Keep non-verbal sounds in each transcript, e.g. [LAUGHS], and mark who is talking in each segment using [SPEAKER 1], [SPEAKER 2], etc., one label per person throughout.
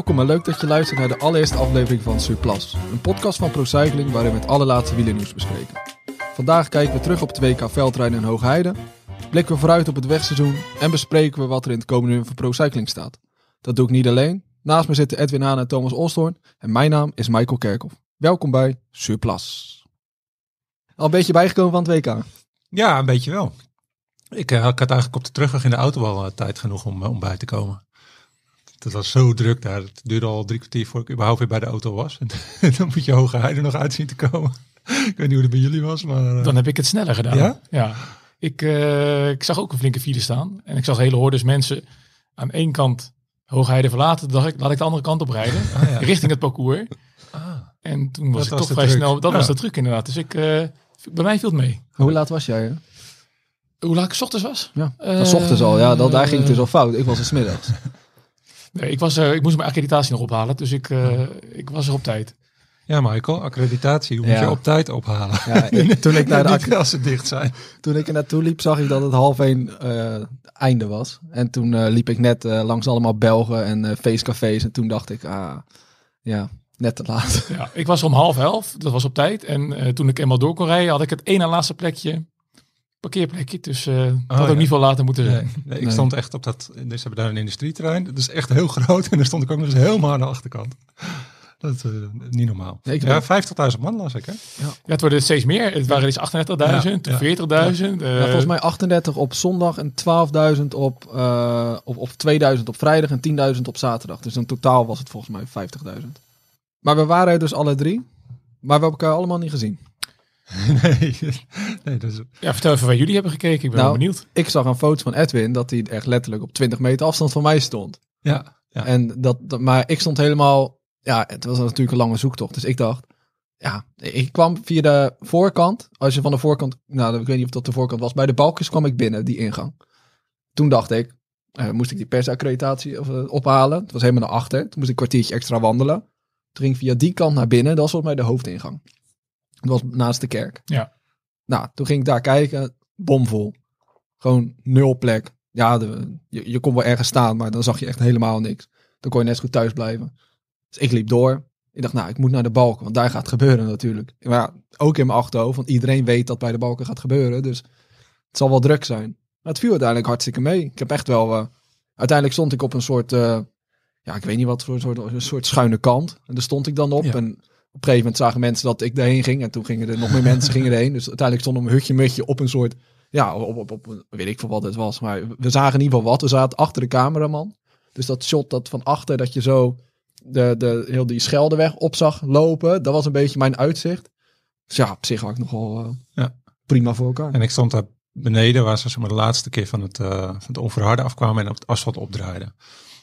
[SPEAKER 1] Welkom en leuk dat je luistert naar de allereerste aflevering van Surplus. Een podcast van ProCycling waarin we het allerlaatste wielernieuws bespreken. Vandaag kijken we terug op het WK veldrijden in Hoogheide, blikken we vooruit op het wegseizoen en bespreken we wat er in het komende uur voor ProCycling staat. Dat doe ik niet alleen. Naast me zitten Edwin Haan en Thomas Olstorn en mijn naam is Michael Kerkhoff. Welkom bij Surplus. Al een beetje bijgekomen van het WK.
[SPEAKER 2] Ja, een beetje wel. Ik, uh, ik had eigenlijk op de terugweg in de auto al tijd genoeg om, uh, om bij te komen. Het was zo druk daar. Het duurde al drie kwartier voor ik überhaupt weer bij de auto was. En [LAUGHS] dan moet je hoge heide nog uitzien te komen. ik weet niet hoe het bij jullie was, maar...
[SPEAKER 3] Dan heb ik het sneller gedaan.
[SPEAKER 2] Ja?
[SPEAKER 3] Ja. Ik, ik zag ook een flinke file staan. En ik zag hele hordes mensen aan één kant Hoogheide verlaten. Toen dacht ik, laat ik de andere kant op rijden.
[SPEAKER 2] Ah, ja.
[SPEAKER 3] Richting het parcours.
[SPEAKER 2] Ah.
[SPEAKER 3] En toen was
[SPEAKER 2] Dat
[SPEAKER 3] ik
[SPEAKER 2] was
[SPEAKER 3] toch vrij
[SPEAKER 2] truc.
[SPEAKER 3] snel. Dat
[SPEAKER 2] Ja.
[SPEAKER 3] was de truc inderdaad. Dus ik, eh, bij mij viel het mee.
[SPEAKER 1] Hoe laat was jij? Hè?
[SPEAKER 3] Hoe laat ik 's ochtends was?
[SPEAKER 1] Ja,
[SPEAKER 3] Eh,
[SPEAKER 1] 's ochtends al. Ja, dat, daar ging het dus al fout. Ik was er 's middags.
[SPEAKER 3] Nee, ik, was, eh, ik moest mijn accreditatie nog ophalen. Dus ik, eh, ik was er op tijd.
[SPEAKER 2] Ja, Michael, accreditatie hoe moet
[SPEAKER 1] Ja.
[SPEAKER 2] je op tijd ophalen.
[SPEAKER 1] Ja, [LAUGHS] ik- toen, ik naar de
[SPEAKER 2] als ze dicht zijn.
[SPEAKER 1] toen ik er naartoe liep, zag ik dat het half één eh, einde was. En toen eh, liep ik net eh, langs allemaal Belgen en eh, feestcafés. En toen dacht ik, ah, ja, net te laat.
[SPEAKER 3] Ja, ik was om half elf. Dat was op tijd. En eh, toen ik eenmaal door kon rijden, had ik het één na laatste plekje. Parkeerplekje. Dus eh dat had ook
[SPEAKER 2] ja.
[SPEAKER 3] niet veel later moeten zijn.
[SPEAKER 2] Nee, nee, ik
[SPEAKER 1] Nee.
[SPEAKER 2] stond echt op dat... Dus ze hebben daar een industrieterrein. Dat is echt heel groot. En daar stond ik ook nog eens helemaal aan de achterkant. Dat is eh, niet normaal.
[SPEAKER 1] Nee,
[SPEAKER 2] ja,
[SPEAKER 1] ben-
[SPEAKER 2] 50.000 man las ik, hè?
[SPEAKER 3] Ja, het worden steeds meer. Het waren dus 38.000,
[SPEAKER 2] Ja,
[SPEAKER 3] toen
[SPEAKER 2] ja.
[SPEAKER 3] 40.000. eh,
[SPEAKER 1] Ja, volgens mij 38 op zondag en 12.000 op, eh of, of 2000 op vrijdag en 10.000 op zaterdag. Dus in totaal was het volgens mij 50.000. Maar we waren er dus alle drie. Maar we hebben elkaar allemaal niet gezien. [LAUGHS]
[SPEAKER 2] nee, nee, dat is...
[SPEAKER 3] Ja, vertel even waar jullie hebben gekeken. Ik ben
[SPEAKER 1] Nou,
[SPEAKER 3] wel benieuwd.
[SPEAKER 1] Ik zag een foto van Edwin dat hij echt letterlijk op 20 meter afstand van mij stond.
[SPEAKER 2] Ja, ja.
[SPEAKER 1] En dat, dat, maar ik stond helemaal, ja, het was natuurlijk een lange zoektocht. Dus ik dacht, ja, ik kwam via de voorkant. Als je van de voorkant, nou, ik weet niet of dat de voorkant was, bij de balkjes kwam ik binnen, die ingang. Toen dacht ik, eh, moest ik die persaccreditatie of, eh, ophalen. Het was helemaal naar achter. Toen moest ik een kwartiertje extra wandelen. Toen ging ik via die kant naar binnen. Dat was volgens mij de hoofdingang. Dat was naast de kerk.
[SPEAKER 3] Ja.
[SPEAKER 1] Nou, toen ging ik daar kijken. Bomvol. Gewoon nul plek. Ja, de, je, je kon wel ergens staan, maar dan zag je echt helemaal niks. Dan kon je net zo goed thuis blijven. Dus ik liep door. Ik dacht, nou, ik moet naar de balken, want daar gaat het gebeuren natuurlijk. Maar ja, ook in mijn achterhoofd, want iedereen weet dat bij de balken gaat gebeuren. Dus het zal wel druk zijn. Maar het viel uiteindelijk hartstikke mee. Ik heb echt wel... eh, uiteindelijk stond ik op een soort... eh, ja, ik weet niet wat voor soort, een soort schuine kant. En daar stond ik dan op.
[SPEAKER 3] Ja.
[SPEAKER 1] En op een gegeven moment zagen mensen dat ik daarheen ging. En toen gingen er nog meer mensen gingen erheen. Dus uiteindelijk stond een hutje mutje op een soort... Ja, op, op, op, weet ik veel wat het was. Maar we zagen in ieder geval wat. We zaten achter de cameraman. Dus dat shot dat van achter dat je zo de, de, heel die Scheldeweg op zag lopen. Dat was een beetje mijn uitzicht. Dus ja, op zich had ik nogal eh,
[SPEAKER 2] Ja.
[SPEAKER 1] prima voor elkaar.
[SPEAKER 2] En ik stond daar beneden, waar ze zeg maar, de laatste keer van het, eh, van het onverharde afkwamen en op het asfalt opdraaiden.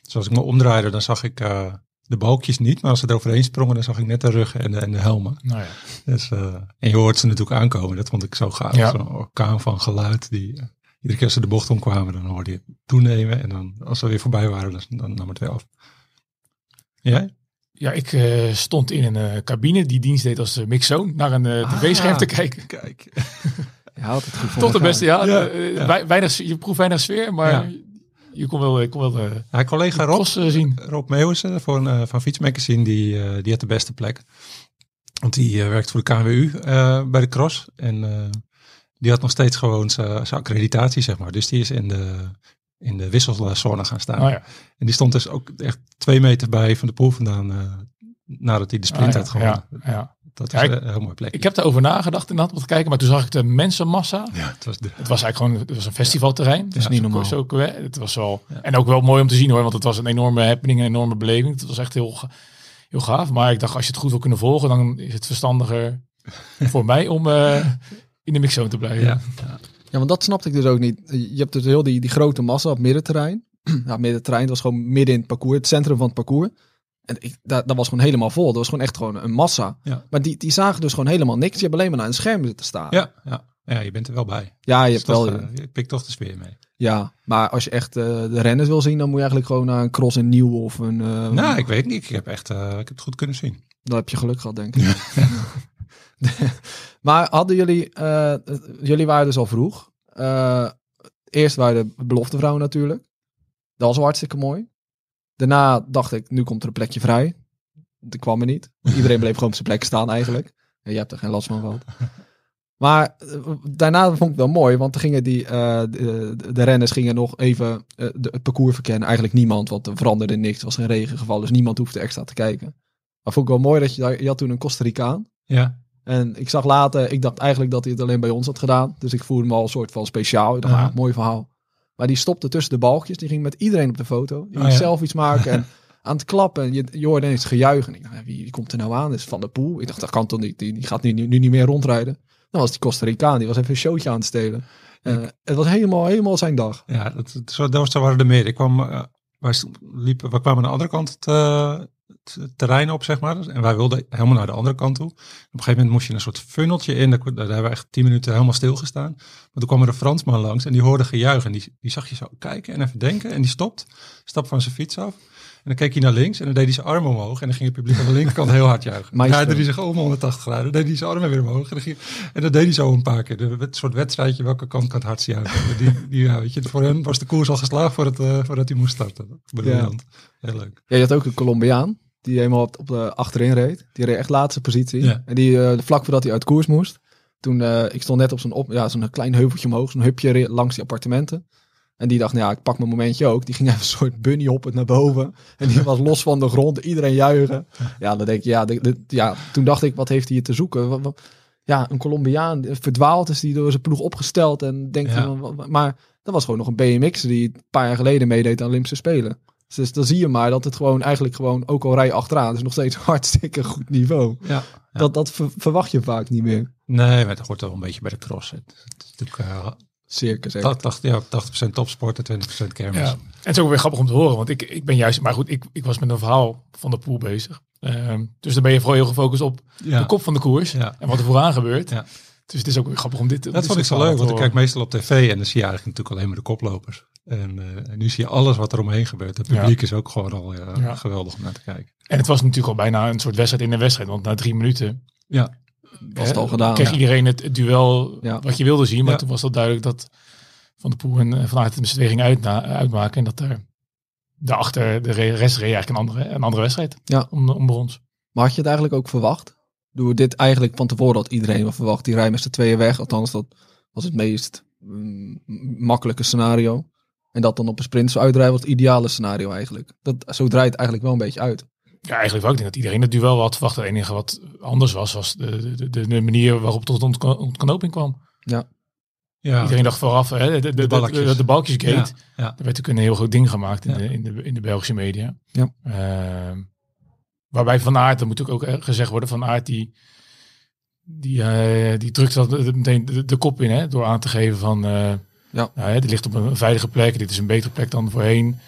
[SPEAKER 2] Dus als ik me omdraaide, dan zag ik eh, de balkjes niet. Maar als ze eroverheen sprongen, dan zag ik net de ruggen en de, en de helmen.
[SPEAKER 3] Nou ja.
[SPEAKER 2] Dus, eh, en je hoort ze natuurlijk aankomen. Dat vond ik zo gaaf.
[SPEAKER 3] Ja.
[SPEAKER 2] Zo'n orkaan van geluid. Die, eh, iedere keer als ze de bocht omkwamen, dan hoorde je het toenemen. En dan, als we weer voorbij waren, dan, dan nam het weer af. Jij?
[SPEAKER 3] Ja, ik eh, stond in een eh, cabine die dienst deed als uh, mixoon naar een tv-scherm
[SPEAKER 2] Ah,
[SPEAKER 3] te kijken.
[SPEAKER 2] Kijk. [LAUGHS]
[SPEAKER 1] Je haalt het goed voor
[SPEAKER 3] Tot de beste, ja.
[SPEAKER 2] Ja, ja.
[SPEAKER 3] wei- Weinig, je proeft weinig sfeer, maar
[SPEAKER 2] Ja.
[SPEAKER 3] Je kon wel, je kon wel de,
[SPEAKER 2] Ja, collega
[SPEAKER 3] de
[SPEAKER 2] Rob,
[SPEAKER 3] eh, zien.
[SPEAKER 2] Rob Meeuwissen van, eh van Fiets Magazine, die, eh, die had de beste plek. Want die eh, werkt voor de KWU eh, bij de cross. En eh, die had nog steeds gewoon zijn accreditatie, zeg maar. Dus die is in de, in de wisselzone gaan staan.
[SPEAKER 3] Oh ja.
[SPEAKER 2] En die stond dus ook echt twee meter bij Van de Poel vandaan. eh, nadat hij de sprint
[SPEAKER 3] Ah, ja,
[SPEAKER 2] had gewonnen.
[SPEAKER 3] ja, ja.
[SPEAKER 2] Dat
[SPEAKER 3] Ja,
[SPEAKER 2] is
[SPEAKER 3] ik-
[SPEAKER 2] een heel mooi plek.
[SPEAKER 3] Ik heb erover nagedacht inderdaad om te kijken, maar toen zag ik de mensenmassa.
[SPEAKER 2] ja, het was de,
[SPEAKER 3] Het was eigenlijk gewoon het was een festivalterrein. Het
[SPEAKER 1] is niet normaal.
[SPEAKER 3] Zo, zo- het was wel,
[SPEAKER 2] Ja.
[SPEAKER 3] En ook wel mooi om te zien hoor, want het was een enorme happening, een enorme beleving. Het was echt heel, heel gaaf. Maar ik dacht, als je het goed wil kunnen volgen, dan is het verstandiger [LAUGHS] voor mij om eh, in de mixzone te blijven.
[SPEAKER 2] ja,
[SPEAKER 1] Ja, want dat snapte ik dus ook niet. Je hebt dus heel die, die grote massa op het middenterrein. [CLEARS THROAT] ja, middenterrein dat was gewoon midden in het parcours, het centrum van het parcours. En ik, dat, dat was gewoon helemaal vol. Dat was gewoon echt gewoon een massa.
[SPEAKER 2] Ja.
[SPEAKER 1] Maar die, die zagen dus gewoon helemaal niks. Je hebt alleen maar naar een scherm zitten staan.
[SPEAKER 2] ja, ja. ja, je bent er wel bij.
[SPEAKER 1] ja je
[SPEAKER 2] Dus
[SPEAKER 1] hebt wel.
[SPEAKER 2] toch, eh, je pikt toch de sfeer mee.
[SPEAKER 1] ja, maar als je echt eh, de renners wil zien, dan moet je eigenlijk gewoon naar een cross in Nieuw of een. eh,
[SPEAKER 2] nou, ik weet niet. Ik heb echt ik heb het goed kunnen zien.
[SPEAKER 1] Dan heb je geluk gehad, denk ik. [LAUGHS] maar hadden jullie, jullie waren dus al vroeg. Eerst waren de beloftevrouwen natuurlijk. Dat was wel hartstikke mooi. Daarna dacht ik, nu komt er een plekje vrij. Dat kwam er niet. Iedereen bleef gewoon op zijn plek staan eigenlijk. En je hebt er geen last van gehad. Maar eh, daarna vond ik het wel mooi, want gingen die, eh, de, de renners gingen nog even eh, de, het parcours verkennen. Eigenlijk niemand, want er veranderde niks. Er was geen regengeval, dus niemand hoefde extra te kijken. Maar vond ik wel mooi dat je daar, je had toen een Costa Ricaan.
[SPEAKER 2] Ja.
[SPEAKER 1] En ik zag later, ik dacht eigenlijk dat hij het alleen bij ons had gedaan. Dus ik voelde me al een soort van speciaal. Ik dacht,
[SPEAKER 2] Ja.
[SPEAKER 1] ah, mooi verhaal. Maar die stopte tussen de balkjes. Die ging met iedereen op de foto. Die
[SPEAKER 2] Oh,
[SPEAKER 1] ging
[SPEAKER 2] ja.
[SPEAKER 1] zelf iets maken en [LAUGHS] aan het klappen. En je, je hoorde ineens gejuichen. En ik dacht, wie, wie komt er nou aan? Dat is Van de Poel. Ik dacht, dat kan toch niet. Die, die gaat nu, nu niet meer rondrijden. Dan was die Costa Ricaan. Die was even een showtje aan het stelen. Eh, het was helemaal, helemaal zijn dag.
[SPEAKER 2] Ja, dat, dat, zo, dat, waren er meer. Ik kwam, eh, wij, liepen, we kwamen aan de andere kant het, het terrein op, zeg maar. En wij wilden helemaal naar de andere kant toe. Op een gegeven moment moest je een soort funneltje in. Daar, daar hebben we echt tien minuten helemaal stilgestaan. Maar toen kwam er een Fransman langs en die hoorde gejuich. En die, die zag je zo kijken en even denken. En die stopt, stapt van zijn fiets af. En dan keek hij naar links en dan deed hij zijn arm omhoog. En dan ging het publiek aan de linkerkant heel hard juichen. Dan draaide hij zich om 180 graden. Dan deed hij zijn armen weer omhoog. En, dan ging- en dat deed hij zo een paar keer. Het soort wedstrijdje, welke kant kan het hardst juichen. Die, die, ja, weet je, voor hen was de koers al geslaagd voordat, eh, voordat hij moest starten. Briljant. Heel leuk.
[SPEAKER 1] Ja, je had ook een Colombiaan. Die helemaal op, op de achterin reed. Die reed echt laatste positie.
[SPEAKER 2] Ja.
[SPEAKER 1] En die eh, vlak voordat hij uit koers moest. Toen, eh, ik stond net op zo'n op, ja, zo'n klein heuveltje omhoog. Zo'n hupje langs die appartementen. En die dacht, nou ja, ik pak mijn momentje ook. Die ging even een soort bunny hoppend naar boven. En die was los van de grond. Iedereen juichen. Ja, dan denk je, ja, ja toen dacht ik, wat heeft hij hier te zoeken? Wat- wat- ja, een Colombiaan eh, verdwaald is die door zijn ploeg opgesteld. En denkt,
[SPEAKER 2] Ja.
[SPEAKER 1] van, maar dat was gewoon nog een BMX die een paar jaar geleden meedeed aan Olympische Spelen. Dus dan zie je maar dat het gewoon eigenlijk gewoon, ook al rij je achteraan, is nog steeds hartstikke goed niveau.
[SPEAKER 2] Ja. Ja.
[SPEAKER 1] Dat, dat ver- verwacht je vaak niet meer.
[SPEAKER 2] Nee, maar het hoort wel een beetje bij de cross. Het, het is natuurlijk uh,
[SPEAKER 1] Circus. hè.
[SPEAKER 2] 80, ja, 80% topsport en 20% kermis.
[SPEAKER 3] Ja. En het is ook weer grappig om te horen, want ik, ik ben juist, maar goed, ik, ik was met een verhaal van de pool bezig. Ehm, dus dan ben je vooral heel gefocust op
[SPEAKER 2] Ja.
[SPEAKER 3] de kop van de koers
[SPEAKER 2] Ja.
[SPEAKER 3] en wat er vooraan gebeurt.
[SPEAKER 2] Ja.
[SPEAKER 3] Dus het is ook weer grappig om dit
[SPEAKER 2] Dat vond ik zo leuk, want ik kijk meestal op tv en dan zie je eigenlijk natuurlijk alleen maar de koplopers. En, eh, en nu zie je alles wat er omheen gebeurt. Het
[SPEAKER 3] Ja.
[SPEAKER 2] publiek is ook gewoon al geweldig om naar te kijken.
[SPEAKER 3] En het was natuurlijk al bijna een soort wedstrijd in een wedstrijd, want na drie minuten
[SPEAKER 2] Ja,
[SPEAKER 1] Was het al gedaan.
[SPEAKER 3] kreeg
[SPEAKER 1] Ja.
[SPEAKER 3] iedereen het, duel
[SPEAKER 1] Ja.
[SPEAKER 3] wat je wilde zien. Maar
[SPEAKER 2] Ja.
[SPEAKER 3] toen was het duidelijk dat Van de Poel en Van Aert het met z'n tweeën gingen uitna- uitmaken. En dat er daarachter de re- rest reed eigenlijk een andere, een andere wedstrijd
[SPEAKER 1] Ja.
[SPEAKER 3] om, om brons.
[SPEAKER 1] Maar had je het eigenlijk ook verwacht? Door dit eigenlijk van tevoren had iedereen wel verwacht. Die rijden met z'n tweeën weg. Althans, dat was het meest mm, makkelijke scenario. En dat dan op een sprint zo uitrijden was het ideale scenario eigenlijk. Dat, zo draait het eigenlijk wel een beetje uit.
[SPEAKER 3] Ja, eigenlijk wel. Ik denk dat iedereen het duel had verwacht. Het enige wat anders was, was de, de, de, de manier waarop het tot ontknoping kwam.
[SPEAKER 2] ja.
[SPEAKER 3] Iedereen dacht vooraf, hè, de, de, de, de,
[SPEAKER 2] balkjes.
[SPEAKER 3] de balkjesgate.
[SPEAKER 2] Ja, ja.
[SPEAKER 3] Er werd natuurlijk een heel groot ding gemaakt in,
[SPEAKER 2] Ja.
[SPEAKER 3] de, in, de, in de Belgische media.
[SPEAKER 1] Ja.
[SPEAKER 3] Ehm, waarbij Van Aert, dat moet ook, ook gezegd worden, Van Aert die, die, eh, die drukt dat meteen de, de kop in, hè, door aan te geven van, eh
[SPEAKER 1] Ja.
[SPEAKER 3] nou, hè, dit ligt op een veilige plek, dit is een betere plek dan voorheen.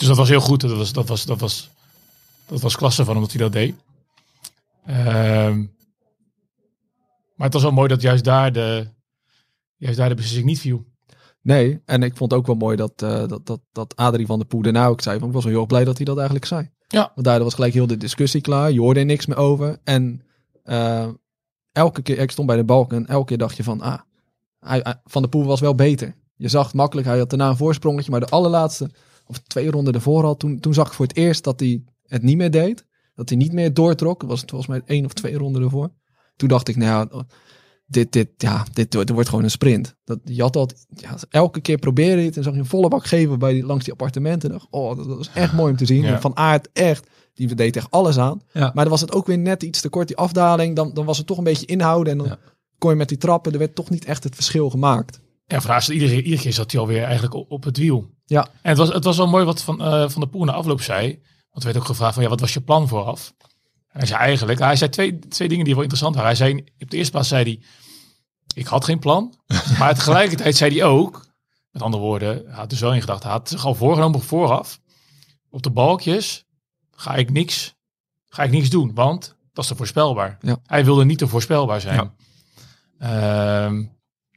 [SPEAKER 3] Dus dat was heel goed, dat was, dat was, dat was, dat was klasse van hem dat hij dat deed. Ehm, maar het was wel mooi dat juist daar de, juist daar de beslissing niet viel.
[SPEAKER 1] Nee, en ik vond ook wel mooi dat, eh, dat, dat, dat Adrie van der Poel daarna ook zei. Van, ik was wel heel blij dat hij dat eigenlijk zei.
[SPEAKER 3] Ja.
[SPEAKER 1] Want daardoor was gelijk heel de discussie klaar. Je hoorde er niks meer over. En eh, elke keer, ik stond bij de balk en elke keer dacht je van, ah, hij- Van der Poel was wel beter. Je zag het makkelijk, hij had daarna een voorsprongetje. Maar de allerlaatste, of twee ronden ervoor al, toen, toen zag ik voor het eerst dat hij het niet meer deed. Dat hij niet meer doortrok. Dat was het volgens mij één of twee ronden ervoor. Toen dacht ik, nou ja, dit, dit, ja, dit, wordt- dit wordt gewoon een sprint. Dat, je had dat, ja, elke keer proberen je het en zag je een volle bak geven bij die, langs die appartementen. Dacht, oh, dat, dat was echt mooi om te zien.
[SPEAKER 3] Ja.
[SPEAKER 1] Van Aert echt, die deed echt alles aan.
[SPEAKER 2] Ja.
[SPEAKER 1] Maar dan was het ook weer net iets te kort, die afdaling. Dan, dan was het toch een beetje inhouden en dan
[SPEAKER 2] Ja.
[SPEAKER 1] kon je met die trappen, er werd toch niet echt het verschil gemaakt.
[SPEAKER 3] Ja, haar zat iedere, iedere keer zat hij alweer eigenlijk op, op het wiel.
[SPEAKER 1] Ja.
[SPEAKER 3] En het was, het was wel mooi wat Van, eh, van de Poel na afloop zei. Want er werd ook gevraagd van, ja, wat was je plan vooraf? Hij zei eigenlijk, hij zei twee, twee dingen die wel interessant waren. Hij zei, op de eerste plaats zei hij, ik had geen plan. [LAUGHS] maar tegelijkertijd zei hij ook, met andere woorden, hij had dus wel in gedachten, hij had zich al voorgenomen vooraf. Op de balkjes ga ik niks, ga ik niks doen, want dat is te voorspelbaar.
[SPEAKER 1] Ja.
[SPEAKER 3] Hij wilde niet te voorspelbaar zijn.
[SPEAKER 2] Ja.
[SPEAKER 3] Ehm,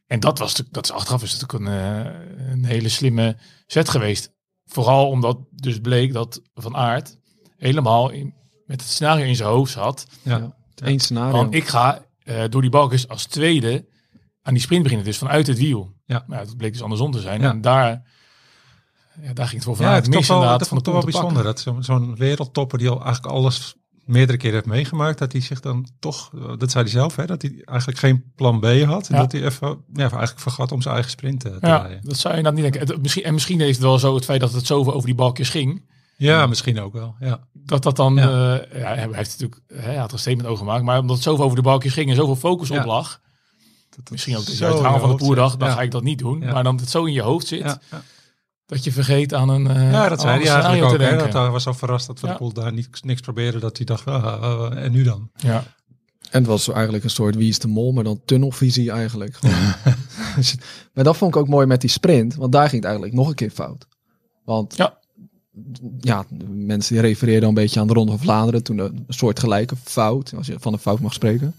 [SPEAKER 3] en dat was natuurlijk- dat is achteraf is natuurlijk een, eh, een hele slimme zet geweest. Vooral omdat dus bleek dat Van Aert helemaal in, met het scenario in zijn hoofd zat.
[SPEAKER 2] Ja.
[SPEAKER 1] Ja. Eén scenario.
[SPEAKER 3] Van ik ga eh, door die balkjes als tweede aan die sprint beginnen. Dus vanuit het wiel.
[SPEAKER 2] Ja.
[SPEAKER 3] Nou, dat bleek dus andersom te zijn.
[SPEAKER 2] Ja.
[SPEAKER 3] En daar Ja, daar ging het voor
[SPEAKER 2] Ja,
[SPEAKER 3] vanuit.
[SPEAKER 2] het toch
[SPEAKER 3] mis
[SPEAKER 2] wel,
[SPEAKER 3] inderdaad
[SPEAKER 2] dat
[SPEAKER 3] van de
[SPEAKER 2] toch wel bijzonder. Dat zo'n zo'n wereldtopper die al eigenlijk alles meerdere keren heeft meegemaakt, dat hij zich dan toch, dat zei hij zelf, hè, dat hij eigenlijk geen plan B had. En
[SPEAKER 3] Ja.
[SPEAKER 2] dat hij even, ja, eigenlijk vergat om zijn eigen sprint eh, te
[SPEAKER 3] Ja,
[SPEAKER 2] rijden.
[SPEAKER 3] dat zou je dan niet denken. Misschien, en misschien heeft het wel zo het feit dat het zoveel over die balkjes ging.
[SPEAKER 2] Ja, misschien ook wel. Ja.
[SPEAKER 3] Dat dat dan,
[SPEAKER 2] Ja.
[SPEAKER 3] ja. ja, hij heeft natuurlijk, hij had er een statement over gemaakt, maar omdat het zoveel over de balkjes ging en zoveel focus op lag,
[SPEAKER 2] Dat
[SPEAKER 3] misschien ook het
[SPEAKER 2] je
[SPEAKER 3] van de poerdag, dan ga ik dat niet doen. Maar dan het zo in je hoofd zit. Dat je vergeet aan een eh,
[SPEAKER 2] ja, dat zei hij eigenlijk ook. Hè, dat hij was al verrast dat Van
[SPEAKER 3] Ja.
[SPEAKER 2] der Poel daar niks, niks probeerde. Dat hij dacht, ah, ah, ah, en nu dan?
[SPEAKER 3] Ja.
[SPEAKER 1] En het was eigenlijk een soort wie is de mol, maar dan tunnelvisie eigenlijk. Gewoon. [LAUGHS] maar dat vond ik ook mooi met die sprint, want daar ging het eigenlijk nog een keer fout. Want
[SPEAKER 3] Ja.
[SPEAKER 1] ja, de mensen die refereerden een beetje aan de Ronde van Vlaanderen, toen een soort gelijke fout, als je van een fout mag spreken.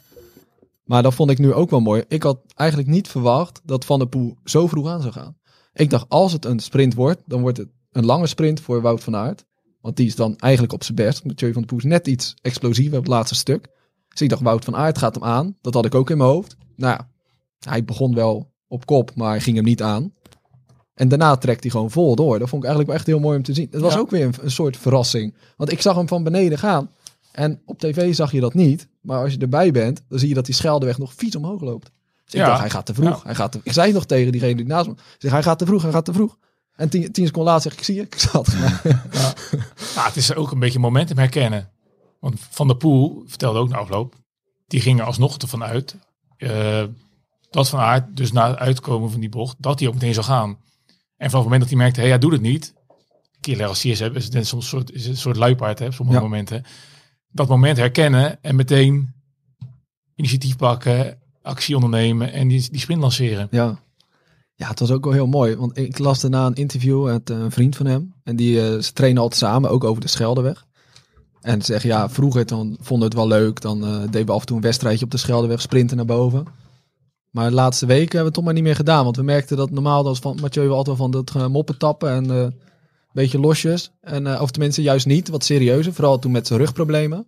[SPEAKER 1] Maar dat vond ik nu ook wel mooi. Ik had eigenlijk niet verwacht dat Van der Poel zo vroeg aan zou gaan. Ik dacht, als het een sprint wordt, dan wordt het een lange sprint voor Wout van Aert. Want die is dan eigenlijk op zijn best. Mathieu van der Poel is net iets explosiever op het laatste stuk. Dus ik dacht, Wout van Aert gaat hem aan. Dat had ik ook in mijn hoofd. Nou ja, hij begon wel op kop, maar hij ging hem niet aan. En daarna trekt hij gewoon vol door. Dat vond ik eigenlijk wel echt heel mooi om te zien. Het was
[SPEAKER 3] Ja.
[SPEAKER 1] ook weer een, een soort verrassing. Want ik zag hem van beneden gaan. En op tv zag je dat niet. Maar als je erbij bent, dan zie je dat die Scheldeweg nog vies omhoog loopt. Dus ik
[SPEAKER 3] Ja.
[SPEAKER 1] dacht, hij gaat te vroeg.
[SPEAKER 3] Ja.
[SPEAKER 1] Hij gaat te, ik zei nog tegen diegene die naast me. Zeg, hij gaat te vroeg, hij gaat te vroeg. En tien, tien seconden later zeg ik, ik zie je, ik zat.
[SPEAKER 3] Ja, het is ook een beetje momentum herkennen. Want Van der Poel vertelde ook na afloop, die gingen alsnog ervan uit eh, dat Van Aert dus na het uitkomen van die bocht, dat hij ook meteen zou gaan. En vanaf het moment dat hij merkte, hé, hij doet het niet. Keer leveranciers hebben, is het soms soort, is het een soort luipaard, hè, op sommige
[SPEAKER 1] Ja.
[SPEAKER 3] momenten. Dat moment herkennen en meteen initiatief pakken, actie ondernemen en die, die sprint lanceren.
[SPEAKER 1] Ja. ja, het was ook wel heel mooi. Want ik las daarna een interview met een vriend van hem. En die, eh, ze trainen altijd samen, ook over de Scheldeweg. En ze zeggen, ja, vroeger dan vonden we het wel leuk. Dan eh, deden we af en toe een wedstrijdje op de Scheldeweg, sprinten naar boven. Maar de laatste weken hebben we het toch maar niet meer gedaan. Want we merkten dat normaal was van Mathieu wel altijd van dat eh, moppen tappen en een beetje losjes. En, of tenminste juist niet, wat serieuzer. Vooral toen met zijn rugproblemen.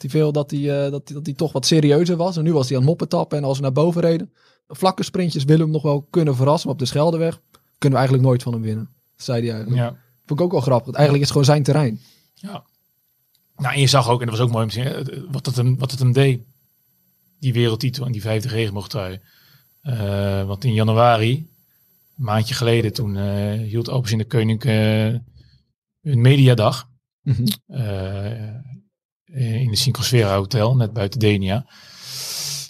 [SPEAKER 1] Hij veel dat hij, eh, dat, hij- dat hij toch wat serieuzer was. En nu was hij aan het moppen tappen. En als we naar boven reden, vlakke sprintjes willen we hem nog wel kunnen verrassen. Maar op de Scheldeweg kunnen we eigenlijk nooit van hem winnen. Dat zei hij eigenlijk.
[SPEAKER 3] Ja.
[SPEAKER 1] Vond ik ook wel grappig. want Eigenlijk is het gewoon zijn terrein.
[SPEAKER 3] Ja. Nou, en je zag ook, en dat was ook mooi om te zien, hè, wat het hem, wat het hem deed. Die wereldtitel en die vijfde regenboogtrui. Eh want in januari, een maandje geleden, toen eh, hield Alpes in de Koning eh een mediadag. eh, in de Syncrosfera Hotel, net buiten Denia.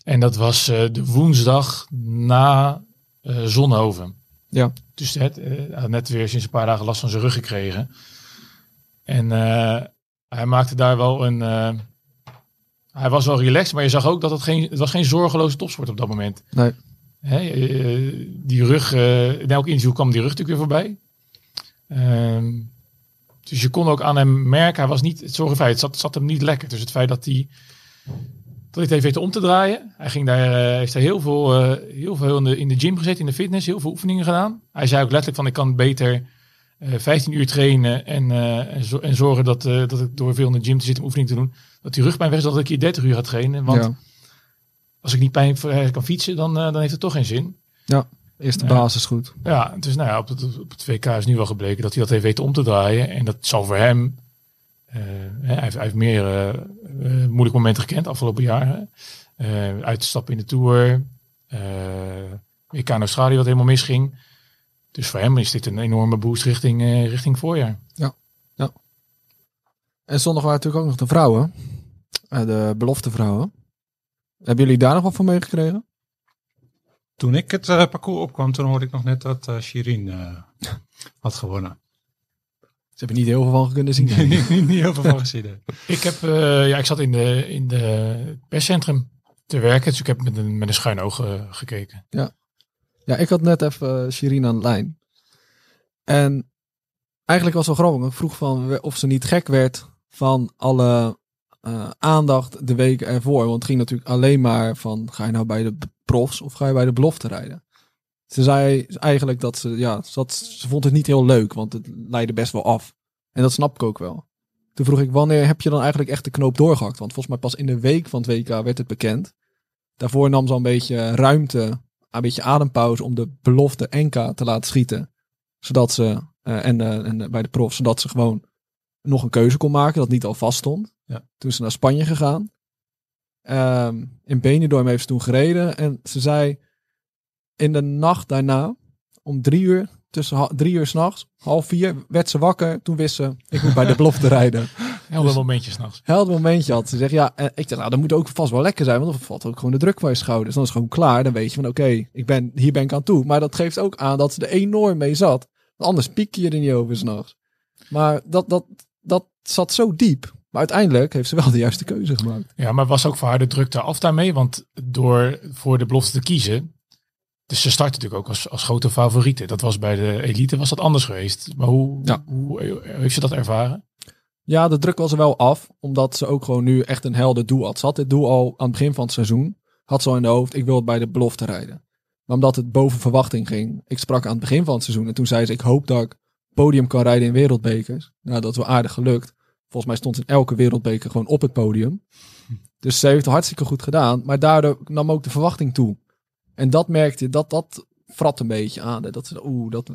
[SPEAKER 3] En dat was eh, de woensdag na eh Zonhoven.
[SPEAKER 1] Ja.
[SPEAKER 3] Dus het, eh, had net weer sinds een paar dagen last van zijn rug gekregen. En eh, hij maakte daar wel een... eh, hij was wel relaxed, maar je zag ook dat het geen, het was geen zorgeloze topsport op dat moment.
[SPEAKER 1] Nee.
[SPEAKER 3] Hè, eh, die rug, eh, in elk interview kwam die rug natuurlijk weer voorbij. Ehm, dus je kon ook aan hem merken, hij was niet, het zorgenfeit, het zat, zat hem niet lekker. Dus het feit dat hij, dat hij het even weten om te draaien. Hij ging daar, eh, heeft daar heel veel, eh, heel veel in de, in de gym gezeten, in de fitness, heel veel oefeningen gedaan. Hij zei ook letterlijk van, ik kan beter eh 15 uur trainen en, eh, en, zo- en zorgen dat, eh, dat ik door veel in de gym te zitten om oefeningen te doen, dat die rugpijn weg is, dat ik hier 30 uur ga trainen. Want
[SPEAKER 1] ja.
[SPEAKER 3] als ik niet pijn eh, kan fietsen, dan, eh, dan heeft het toch geen zin.
[SPEAKER 1] Eerste
[SPEAKER 3] Ja.
[SPEAKER 1] basis goed.
[SPEAKER 3] Ja, dus nou ja, op het, op het WK is nu wel gebleken dat hij dat heeft weten om te draaien. En dat zal voor hem, eh, hij, heeft, hij heeft meer eh, eh, moeilijke momenten gekend afgelopen jaar. hè. Eh, uitstappen in de Tour, WK in Australië wat helemaal misging. Dus voor hem is dit een enorme boost richting, richting voorjaar.
[SPEAKER 1] En zondag waren natuurlijk ook nog de vrouwen. De belofte vrouwen. Hebben jullie daar nog wat van meegekregen?
[SPEAKER 2] Toen ik het eh, parcours opkwam, toen hoorde ik nog net dat eh Shirin eh, [LAUGHS] had gewonnen.
[SPEAKER 1] Ze hebben niet heel veel van kunnen zien. [LAUGHS]
[SPEAKER 2] niet, niet heel veel van gezien. [LAUGHS]
[SPEAKER 3] Ik, heb, eh, ja, ik zat in de, in de perscentrum te werken, dus ik heb met een, met een schuin oog eh, gekeken.
[SPEAKER 1] Ja, ik had net even uh, Shirin aan de lijn. En eigenlijk was het wel grappig. Ik vroeg van of ze niet gek werd van alle eh, aandacht de weken ervoor. Want het ging natuurlijk alleen maar van ga je nou bij de profs of ga je bij de belofte rijden. Ze zei eigenlijk dat ze, ja, had- ze vond het niet heel leuk, want het leidde best wel af. En dat snap ik ook wel. Toen vroeg ik, wanneer heb je dan eigenlijk echt de knoop doorgehakt? Want volgens mij pas in de week van het WK werd het bekend. Daarvoor nam ze al een beetje ruimte een beetje adempauze om de belofte NK te laten schieten. Zodat ze eh, en, eh, en bij de profs, zodat ze gewoon nog een keuze kon maken, dat niet al vast stond.
[SPEAKER 2] Ja.
[SPEAKER 1] Toen is ze naar Spanje gegaan. Ehm, in Benidorm heeft ze toen gereden en ze zei in de nacht daarna, om drie uur, tussen drie uur s'nachts, half vier, werd ze wakker. Toen wist ze, ik moet bij de [LAUGHS] belofte rijden.
[SPEAKER 3] Heel
[SPEAKER 1] Dus-
[SPEAKER 3] veel momentjes s'nachts.
[SPEAKER 1] Helder momentje had. Ze zegt, ja, en ik dacht, nou, dat moet ook vast wel lekker zijn, want dan valt ook gewoon de druk van je schouders. Dan is het gewoon klaar. Dan weet je van, oké, ik ben, hier ben ik aan toe. Maar dat geeft ook aan dat ze er enorm mee zat. Want anders piek je er niet over s'nachts. Maar dat, dat, dat zat zo diep. Maar uiteindelijk heeft ze wel de juiste keuze gemaakt.
[SPEAKER 3] Ja, maar was ook voor haar de druk daar af daarmee? Want door voor de belofte te kiezen. Dus ze start natuurlijk ook als, als grote favoriete. Dat was bij de elite was dat anders geweest. Maar hoe,
[SPEAKER 1] Ja.
[SPEAKER 3] hoe heeft ze dat ervaren?
[SPEAKER 1] Ja, de druk was er wel af. Omdat ze ook gewoon nu echt een helder doel had. Ze had dit doel al aan het begin van het seizoen. Had ze al in de hoofd, ik wil het bij de belofte rijden. Maar omdat het boven verwachting ging. Ik sprak aan het begin van het seizoen. En toen zei ze, ik hoop dat ik podium kan rijden in wereldbekers. Nou, dat is wel aardig gelukt. Volgens mij stond in elke wereldbeker gewoon op het podium. Dus ze heeft het hartstikke goed gedaan. Maar daardoor nam ook de verwachting toe. En dat merkte, dat, dat frat een beetje aan. Dat, dat,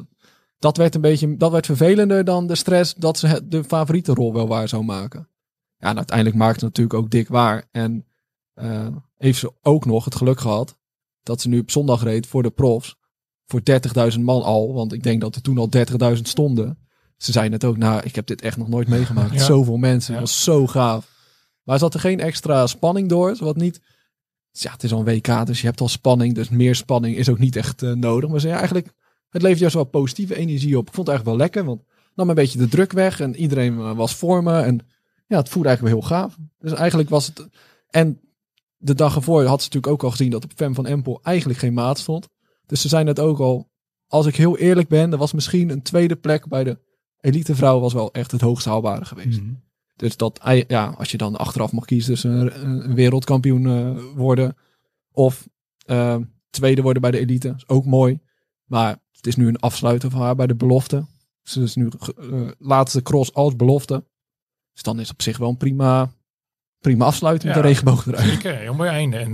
[SPEAKER 1] dat werd een beetje, dat werd vervelender dan de stress dat ze de favoriete rol wel waar zou maken. Ja, en uiteindelijk maakte het natuurlijk ook dik waar. En eh, heeft ze ook nog het geluk gehad dat ze nu op zondag reed voor de profs. Voor 30.000 man al, want ik denk dat er toen al 30.000 stonden. Ze zei net ook, nou, ik heb dit echt nog nooit meegemaakt.
[SPEAKER 3] Ja.
[SPEAKER 1] Zoveel mensen, het was zo gaaf. Maar er zat er geen extra spanning door, wat niet... Ja, het is al een WK, dus je hebt al spanning. Dus meer spanning is ook niet echt eh, nodig. Maar ze eigenlijk, het levert juist wel positieve energie op. Ik vond het eigenlijk wel lekker, want het nam een beetje de druk weg. En iedereen eh, was voor me. En ja, het voelde eigenlijk wel heel gaaf. Dus eigenlijk was het... En de dag ervoor had ze natuurlijk ook al gezien dat op Fem van Empel eigenlijk geen maat stond. Dus ze zei net ook al, als ik heel eerlijk ben, er was misschien een tweede plek bij de elite vrouw was wel echt het hoogst haalbare geweest.
[SPEAKER 2] Mhm.
[SPEAKER 1] Dus dat, ei- ja, als je dan achteraf mag kiezen tussen een, een wereldkampioen eh, worden of eh, tweede worden bij de elite, is ook mooi. Maar het is nu een afsluiten van haar bij de belofte. Ze is nu ge- eh, laatste cross als belofte. Dus dan is op zich wel een prima, prima afsluiting met
[SPEAKER 3] Ja.
[SPEAKER 1] de regenboog eruit.
[SPEAKER 3] Zeker, heel mooi einde. En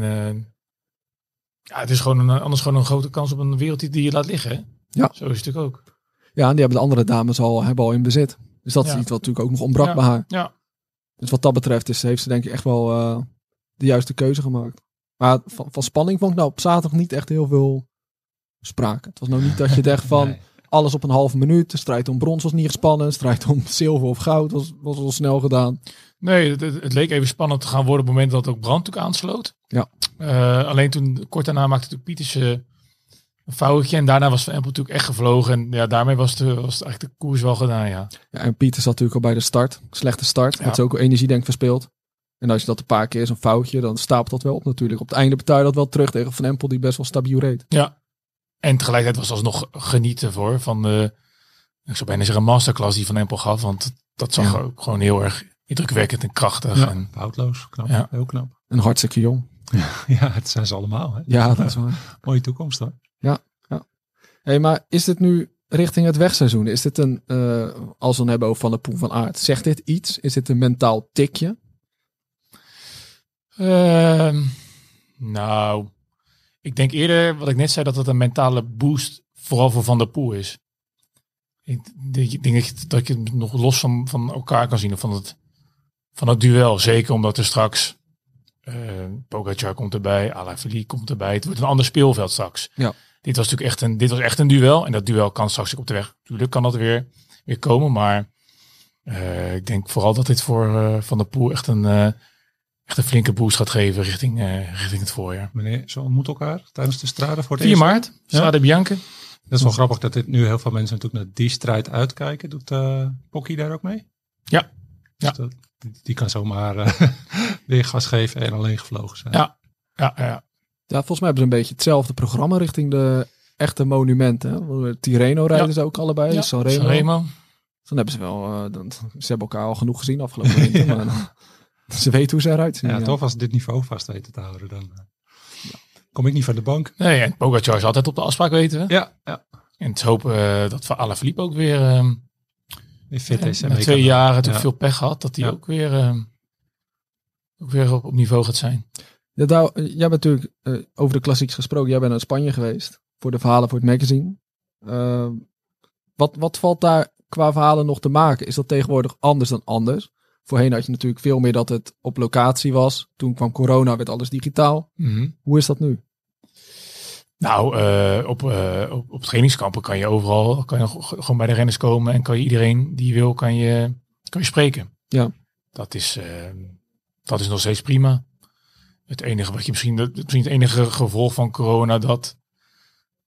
[SPEAKER 3] ja, het is gewoon een, anders gewoon een grote kans op een wereldtitel die je laat liggen. hè?
[SPEAKER 1] Ja.
[SPEAKER 3] Zo is het natuurlijk ook.
[SPEAKER 1] Ja, en die hebben de andere dames al, hebben al in bezit. Dus dat is iets wat natuurlijk ook nog ontbrak
[SPEAKER 3] Ja.
[SPEAKER 1] bij haar.
[SPEAKER 3] Ja,
[SPEAKER 1] Dus wat dat betreft is, heeft ze denk ik echt wel eh, de juiste keuze gemaakt. Maar van, van spanning vond ik nou op zaterdag niet echt heel veel sprake. Het was nou niet dat je dacht van [LAUGHS]
[SPEAKER 2] Nee.
[SPEAKER 1] alles op een halve minuut. De strijd om brons was niet gespannen. De strijd om [LAUGHS] zilver of goud was, was al snel gedaan.
[SPEAKER 3] nee, het, het- het leek even spannend te gaan worden op het moment dat ook Brand natuurlijk aansloot.
[SPEAKER 1] Ja.
[SPEAKER 3] Eh, alleen toen, kort daarna maakte natuurlijk Pieters eh, een foutje. En daarna was Van Empel natuurlijk echt gevlogen. En ja, daarmee was, de, was het eigenlijk de koers wel gedaan, ja.
[SPEAKER 1] Ja, en Pieter zat natuurlijk al bij de start. Slechte start.
[SPEAKER 3] Ja.
[SPEAKER 1] Had ze ook energie denk ik verspeeld. En als je dat een paar keer is, een foutje, dan stapelt dat wel op natuurlijk. Op het einde betaal je dat wel terug tegen Van Empel, die best wel stabiel reed.
[SPEAKER 3] Ja. En tegelijkertijd was alsnog genieten voor van de, ik zou bijna zeggen, masterclass die Van Empel gaf. Want dat zag
[SPEAKER 1] Ja.
[SPEAKER 3] ook gewoon heel erg indrukwekkend en krachtig.
[SPEAKER 2] Ja,
[SPEAKER 3] En,
[SPEAKER 2] foutloos. Knap.
[SPEAKER 3] Ja.
[SPEAKER 2] Heel knap.
[SPEAKER 1] En hartstikke jong. [LAUGHS]
[SPEAKER 2] Ja, het zijn ze allemaal. Hè?
[SPEAKER 1] Ja, dat is waar. [LAUGHS]
[SPEAKER 2] Mooie toekomst hoor.
[SPEAKER 1] Hey, maar is dit nu richting het wegseizoen? Is dit een, eh, als we het hebben over Van de Poel van Aert, zegt dit iets? Is dit een mentaal tikje?
[SPEAKER 3] Ehm, nou, ik denk eerder, wat ik net zei, dat het een mentale boost vooral voor Van der Poel is. Ik denk, dat je- het nog los van, van elkaar kan zien, of van het, van het duel. Zeker omdat er straks, Pogacar komt erbij, Alaphilippe komt erbij. Het wordt een ander speelveld straks.
[SPEAKER 1] Ja.
[SPEAKER 3] Dit was natuurlijk echt een, dit was echt een duel. En dat duel kan straks ook op de weg. Natuurlijk kan dat weer, weer komen, maar eh, ik denk vooral dat dit voor eh, Van der Poel echt een... eh, echt een flinke boost gaat geven richting, richting het voorjaar.
[SPEAKER 2] Meneer, ze ontmoeten elkaar tijdens de strade voor het
[SPEAKER 3] 4
[SPEAKER 2] eerst.
[SPEAKER 3] maart, Strade Bianca.
[SPEAKER 2] Dat is wel grappig dat dit nu heel veel mensen natuurlijk naar die strijd uitkijken. Doet Pocky daar ook mee?
[SPEAKER 3] Ja. Ja.
[SPEAKER 2] Dus dat- die, die kan zomaar [LAUGHS] weer gas geven en alleen gevlogen zijn.
[SPEAKER 3] Ja. Ja, ja.
[SPEAKER 1] Ja, volgens mij hebben ze een beetje hetzelfde programma richting de echte monumenten. hè. Tirreno rijden
[SPEAKER 3] Ja.
[SPEAKER 1] ze ook allebei,
[SPEAKER 3] ja.
[SPEAKER 1] Sanremo.
[SPEAKER 3] Sanremo.
[SPEAKER 1] Dan hebben ze wel, eh, dan, ze hebben elkaar al genoeg gezien afgelopen winter. [LAUGHS] maar dan- ze weten hoe ze eruit zien.
[SPEAKER 2] Ja,
[SPEAKER 1] ja.
[SPEAKER 2] toch als dit niveau vast weten te houden, dan eh, kom ik niet van de bank.
[SPEAKER 3] Nee, en Pogacar is altijd op de afspraak, weten we.
[SPEAKER 2] Ja, ja.
[SPEAKER 3] En het hopen eh, dat we Alaphilippe ook weer... ehm
[SPEAKER 2] Weer fit is. en
[SPEAKER 3] na twee jaar natuurlijk
[SPEAKER 2] Ja.
[SPEAKER 3] veel pech gehad. Dat hij
[SPEAKER 2] Ja.
[SPEAKER 3] ook weer, ehm, ook weer op, op niveau gaat zijn.
[SPEAKER 1] Ja, jij bent natuurlijk eh, over de klassieks gesproken. Jij bent naar Spanje geweest voor de verhalen voor het magazine. Eh, Wat, wat valt daar qua verhalen nog te maken? Is dat tegenwoordig anders dan anders? Voorheen had je natuurlijk veel meer dat het op locatie was. Toen kwam corona, werd alles digitaal. Hoe is dat nu?
[SPEAKER 3] Nou, eh, op, eh, op, op trainingskampen kan je overal kan je gewoon bij de renners komen en kan je iedereen die wil, kan je, kan je spreken.
[SPEAKER 1] Ja.
[SPEAKER 3] Dat is, dat is nog steeds prima. Het enige wat je misschien, dat- misschien het enige gevolg van corona dat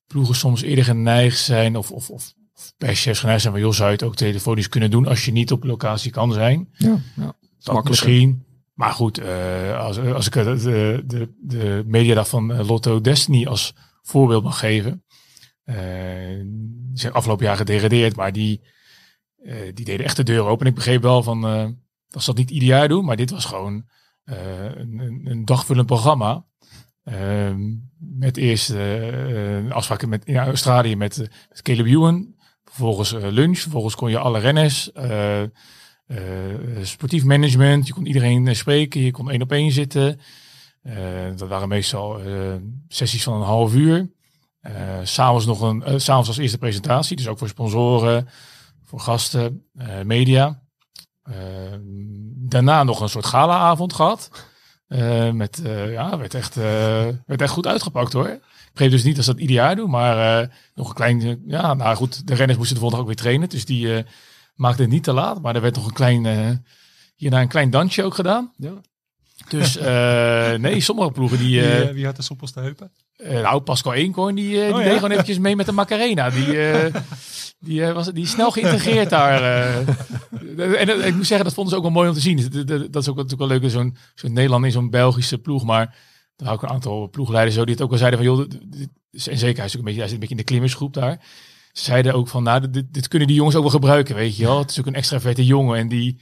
[SPEAKER 3] ploegen soms eerder geneigd zijn of, of, of, of perschefs geneigd zijn van joh, zou je het ook telefonisch kunnen doen als je niet op locatie kan zijn.
[SPEAKER 1] Ja, ja.
[SPEAKER 3] Dat misschien. Maar goed, eh, als, als ik de, de, de, de mediadag van eh, Lotto Destiny als voorbeeld mag geven. eh, die zijn afgelopen jaar gedegradeerd, maar die, eh, die deden echt de deur open. Ik begreep wel van, eh dat ze dat niet ieder jaar doen, maar dit was gewoon eh, een, een, een dagvullend programma. Ehm, met eerst eh, een afspraken met, in Australië met, eh, met Caleb Ewan. Vervolgens eh, lunch. Vervolgens kon je alle renners. eh, eh, sportief management. Je kon iedereen eh, spreken. Je kon één op één zitten. Eh, dat waren meestal eh, sessies van een half uur. Eh S'avonds nog een, eh, s'avonds als eerste presentatie. Dus ook voor sponsoren, voor gasten, eh, media. Daarna nog een soort galaavond gehad. Eh, met, eh, ja, werd echt, eh, werd echt goed uitgepakt hoor. Ik begreep dus niet als dat ieder doen, maar nog een klein, ja, nou goed, de renners moesten de volgende ook weer trainen, dus die maakten het niet te laat, maar er werd nog een klein, hierna een klein dansje ook gedaan.
[SPEAKER 1] Ja.
[SPEAKER 3] Dus eh, nee, sommige ploegen die,
[SPEAKER 2] Wie,
[SPEAKER 3] eh,
[SPEAKER 2] eh, wie had de soepelste heupen?
[SPEAKER 3] eh, nou, Pascal Eenkorn, die, eh, die
[SPEAKER 2] Oh,
[SPEAKER 3] deed gewoon eventjes mee met de Macarena. Die, eh, die, eh, was, die is snel geïntegreerd daar. eh. en eh, ik moet zeggen, dat vonden ze ook wel mooi om te zien. Dat, is ook natuurlijk wel leuk, zo'n zo'n Nederland in zo'n Belgische ploeg. Maar er waren ook een aantal ploegleiders zo die het ook wel zeiden van... joh, dit- en zeker, hij, is ook een beetje, hij zit een beetje in de klimmersgroep daar. Ze zeiden ook van, nou, dit, dit kunnen die jongens ook wel gebruiken, weet je wel. Het is ook een extraverte jongen en die...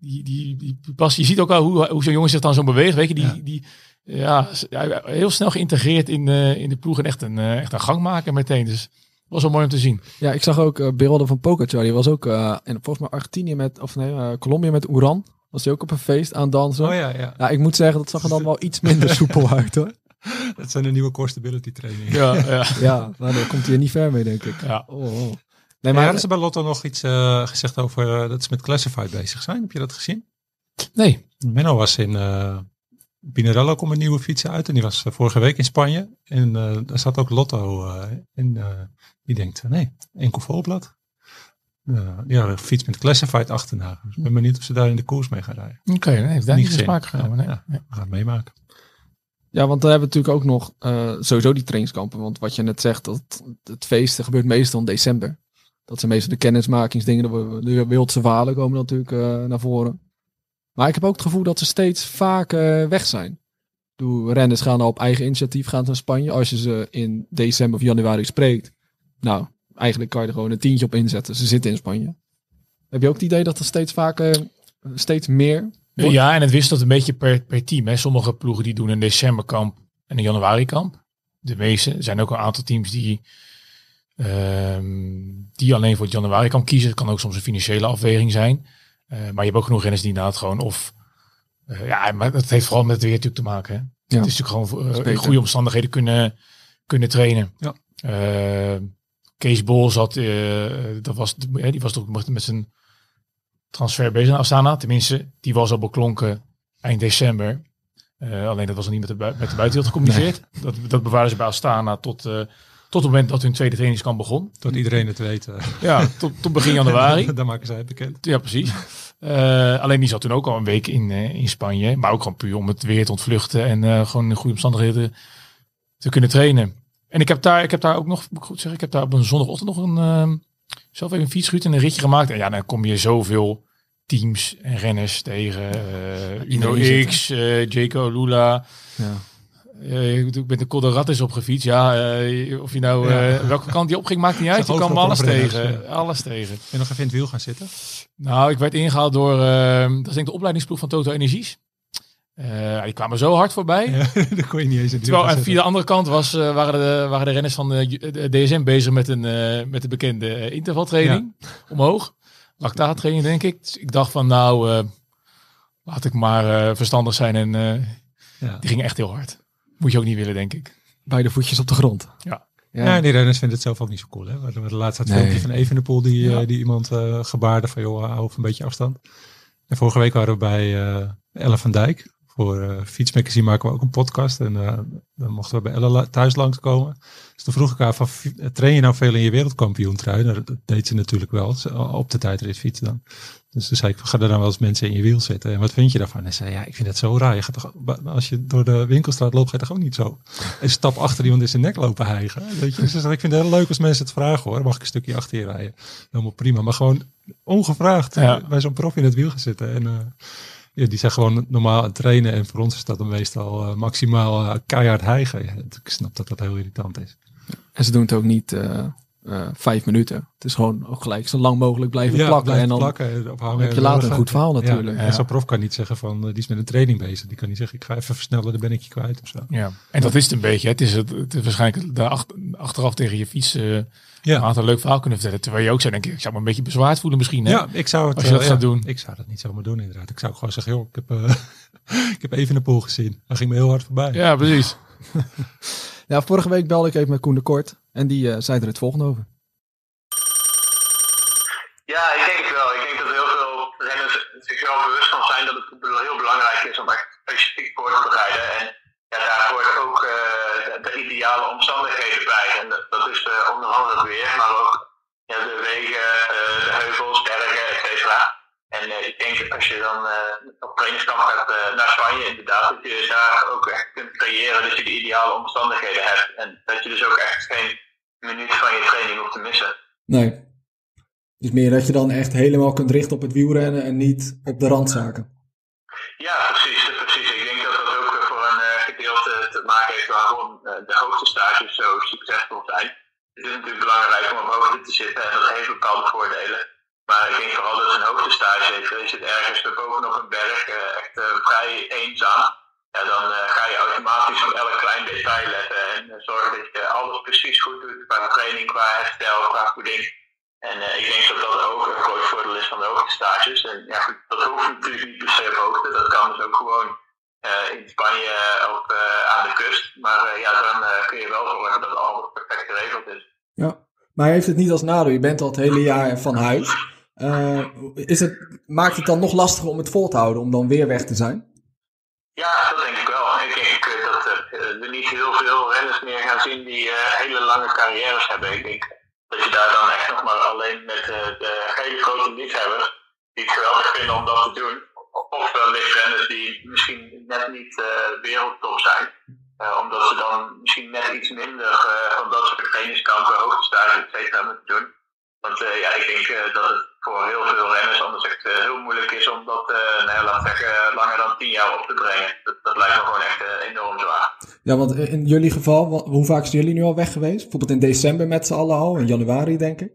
[SPEAKER 3] Die, die, die, pas, je ziet ook al hoe, hoe zo'n jongen zich dan zo beweegt. Weet je, die,
[SPEAKER 2] Ja.
[SPEAKER 3] die, ja, heel snel geïntegreerd in, eh, in de ploeg en echt een, eh, echt een gang maken meteen. Dus was wel mooi om te zien.
[SPEAKER 1] Ja, ik zag ook eh, beelden van Pogacar. Die was ook uh, in volgens mij Argentinië met, of nee, uh, Colombia met Oeran. Was hij ook op een feest aan het dansen.
[SPEAKER 2] Oh ja, ja.
[SPEAKER 1] Ja, ik moet zeggen, dat zag er dan wel iets minder [LAUGHS] soepel uit hoor.
[SPEAKER 2] Dat zijn de nieuwe core stability trainingen.
[SPEAKER 3] Ja, ja,
[SPEAKER 1] Ja, nou, daar komt hij niet ver mee, denk ik.
[SPEAKER 3] ja.
[SPEAKER 1] Oh, oh. Nee,
[SPEAKER 2] Maar hadden ze bij Lotto nog iets eh, gezegd over eh, dat ze met Classified bezig zijn? Heb je dat gezien?
[SPEAKER 3] Nee.
[SPEAKER 2] Menno was in uh, Pinarello komt een nieuwe fietsen uit en die was uh, vorige week in Spanje. En uh, daar zat ook Lotto uh, in. die denkt, nee, enkel volblad. ja, een fiets met Classified achterna. Dus ik ben benieuwd of ze daar in de koers mee gaan rijden.
[SPEAKER 3] Oké, okay, nee, heeft daar niet in sprake genomen. Nee.
[SPEAKER 2] Ja, we gaan het meemaken.
[SPEAKER 1] Ja, want dan hebben we natuurlijk ook nog uh, sowieso die trainingskampen. Want wat je net zegt, dat het feesten gebeurt meestal in december. Dat zijn meestal de kennismakingsdingen, de, wereldse verhalen komen natuurlijk uh, naar voren. Maar ik heb ook het gevoel dat ze steeds vaak uh, weg zijn. De renners gaan op eigen initiatief gaan naar Spanje. Als je ze in december of januari spreekt. Nou, eigenlijk kan je er gewoon een tientje op inzetten. Ze zitten in Spanje. Heb je ook het idee dat er steeds vaker, steeds meer...
[SPEAKER 3] Ja, en het wisselt een beetje per, per team. Hè. Sommige ploegen die doen een decemberkamp en een januari kamp. De meeste. Zijn ook een aantal teams die, um, die alleen voor januari kamp kiezen. Het kan ook soms een financiële afweging zijn. Uh, maar je hebt ook genoeg renners die inderdaad gewoon of... Uh, ja, maar dat heeft vooral met het weer natuurlijk te maken. Hè. Ja. Het is natuurlijk gewoon uh, in goede omstandigheden kunnen, kunnen trainen.
[SPEAKER 2] Ja.
[SPEAKER 3] Kees Bol zat, dat was, die was toch met zijn transfer bezig naar Astana. Tenminste, die was al beklonken eind december. Uh, alleen dat was nog niet met de, met de buitenwereld gecommuniceerd. Nee. Dat, dat bewaren ze bij Astana tot, uh, tot het moment dat hun tweede trainingskamp begon.
[SPEAKER 2] Tot iedereen het weet. Uh.
[SPEAKER 3] Ja, tot, tot begin januari. [LAUGHS]
[SPEAKER 2] Dan maken zij het bekend.
[SPEAKER 3] Ja, precies. Uh, alleen die zat toen ook al een week in, in Spanje. Maar ook gewoon puur om het weer te ontvluchten. En gewoon in goede omstandigheden te kunnen trainen. En ik heb daar, ik heb daar ook nog, goed zeggen, ik heb daar op een zondagochtend nog een, uh, zelf even een fietsruut en een ritje gemaakt. En ja, dan kom je zoveel teams en renners tegen. Uno X, Jaco Lula. Ja. Ik ben de Colderattis op gefietst. Ja, uh, of je nou ja. welke kant die opging, maakt niet uit. Je kan alles tegen. Alles tegen.
[SPEAKER 2] En nog even in het wiel gaan zitten?
[SPEAKER 3] Nou, ik werd ingehaald door, uh, dat is denk ik de opleidingsploeg van Toto Energies. Die kwamen zo hard voorbij.
[SPEAKER 2] Ja, [LAUGHS] dat kon je niet eens in
[SPEAKER 3] Terwijl en via de andere kant was, waren, de, waren de renners van de, DSM bezig met, een, met de bekende intervaltraining. Ja. Omhoog. Lactaattraining, denk ik. Dus ik dacht van nou, laat ik maar verstandig zijn. En ja. die gingen echt heel hard. Moet je ook niet willen, denk ik.
[SPEAKER 1] Beide voetjes op de grond.
[SPEAKER 3] Ja.
[SPEAKER 2] Ja, die renners vinden het zelf ook niet zo cool. Hè? We de laatste
[SPEAKER 1] Nee.
[SPEAKER 2] filmpje van Evenepoel die,
[SPEAKER 1] Ja.
[SPEAKER 2] eh, die iemand eh, gebaarde van joh, hou een beetje afstand. En vorige week waren we bij eh Elle van Dijk. Voor eh Fietsmagazine maken we ook een podcast. En dan mochten we bij Elle la- thuis langskomen. Dus toen vroeg ik haar van, train je nou veel in je wereldkampioentrui? Nou, dat, deed ze natuurlijk wel, ze- op de tijdrit fietsen dan. Dus toen zei ik, ga er dan wel eens mensen in je wiel zitten? En wat vind je daarvan? En ze zei, ja, ik vind het zo raar. Je gaat toch, als je door de winkelstraat loopt, ga je toch ook niet zo een stap achter iemand in zijn nek lopen hijgen? Weet je? Dus zei, ik vind het heel leuk als mensen het vragen hoor. Mag ik een stukje achter je rijden? Helemaal prima. Maar gewoon ongevraagd
[SPEAKER 3] Ja.
[SPEAKER 2] bij zo'n prof in het wiel gaan zitten. En eh, ja, die zijn gewoon normaal aan het trainen. En voor ons is dat dan meestal eh, maximaal eh, keihard hijgen. Ja, ik snap dat dat heel irritant is.
[SPEAKER 1] En ze doen het ook niet eh, eh, vijf minuten. Het is gewoon ook gelijk zo lang mogelijk blijven plakken.
[SPEAKER 2] blijf
[SPEAKER 1] En dan
[SPEAKER 2] plakken, ophangen.
[SPEAKER 1] heb je later een goed verhaal
[SPEAKER 2] Ja,
[SPEAKER 1] natuurlijk.
[SPEAKER 2] En
[SPEAKER 3] Ja.
[SPEAKER 2] zo'n prof kan niet zeggen van, eh, die is met een training bezig. Die kan niet zeggen, ik ga even versnellen, dan ben ik je kwijt of zo.
[SPEAKER 3] Ja. En dat is het een beetje. hè. Het is, het, het is waarschijnlijk de ach- achteraf tegen je fiets eh
[SPEAKER 2] Ja.
[SPEAKER 3] een aantal leuk verhaal kunnen vertellen. Terwijl je ook zou denken, ik zou me een beetje bezwaard voelen misschien. Hè?
[SPEAKER 2] Ja, ik zou het
[SPEAKER 3] Als je dat
[SPEAKER 2] eh,
[SPEAKER 3] gaat
[SPEAKER 2] ja,
[SPEAKER 3] doen.
[SPEAKER 2] Ik zou dat niet zomaar doen inderdaad. Ik zou gewoon zeggen, joh, ik heb, eh, [LAUGHS] ik heb even een pool gezien. Hij ging me heel hard voorbij.
[SPEAKER 3] ja precies. [LAUGHS]
[SPEAKER 1] Ja, vorige week belde ik even met Koen de Kort. En die eh, zei er het volgende over.
[SPEAKER 4] Ja, ik denk wel. Ik denk dat heel veel renners zich wel bewust van zijn dat het heel belangrijk is om echt specifiek voor te bereiden. En ja, daar hoort ook eh, de, de ideale omstandigheden bij. En dat, is onder andere het weer, maar ook ja, de wegen, eh, de heuvels. En eh, ik denk als je dan eh, op trainingskamp gaat eh, naar Spanje, inderdaad, dat je daar ook echt kunt creëren dat je de ideale omstandigheden hebt. En dat je dus ook echt geen minuut van je training hoeft te missen.
[SPEAKER 1] Nee. Dus meer dat je dan echt helemaal kunt richten op het wielrennen en niet op de randzaken.
[SPEAKER 4] Ja, precies, precies. Ik denk dat dat ook voor een gedeelte te maken heeft waarom de hoogtestages zo succesvol zijn. Het is natuurlijk belangrijk om op hoogte te zitten en dat heeft bepaalde voordelen. Maar ik denk vooral dat een hoogtestage heeft. Je zit ergens bovenop een berg, eh, echt eh, vrij eenzaam. Ja, dan eh, ga je automatisch op elk klein detail letten en zorgen dat je alles precies goed doet qua training, qua herstel, qua voeding. En ik denk dat dat ook een groot voordeel is van de hoogtestages. En ja, dat hoeft natuurlijk niet per se op hoogte. Dat kan dus ook gewoon in Spanje eh, aan de kust. Maar ja, dan kun je wel zorgen dat alles perfect geregeld is.
[SPEAKER 1] Ja. Maar heeft het niet als nadeel. Je bent al het hele jaar van huis. Eh, is het, maakt het dan nog lastiger om het vol te houden, om dan weer weg te zijn?
[SPEAKER 4] Ja, dat denk ik wel. Ik denk eh, dat eh, we niet heel veel renners meer gaan zien die eh, hele lange carrières hebben. Ik denk dat je daar dan echt nog maar alleen met eh, de hele grote liefhebbers die het geweldig vinden om dat te doen. Of wellicht renners die misschien net niet eh, wereldtop zijn. Eh, omdat ze dan misschien net iets minder eh, van dat soort trainingskampen, et cetera, moeten doen. Want eh, ja, ik denk eh, dat het voor heel veel renners anders echt eh, heel moeilijk is om dat, eh nou ja, laat zeggen, langer dan tien jaar op te brengen. Dat, dat lijkt me gewoon echt eh, enorm zwaar.
[SPEAKER 1] Ja, want in jullie geval, hoe vaak zijn jullie nu al weg geweest? Bijvoorbeeld in december met z'n allen al, in januari denk ik.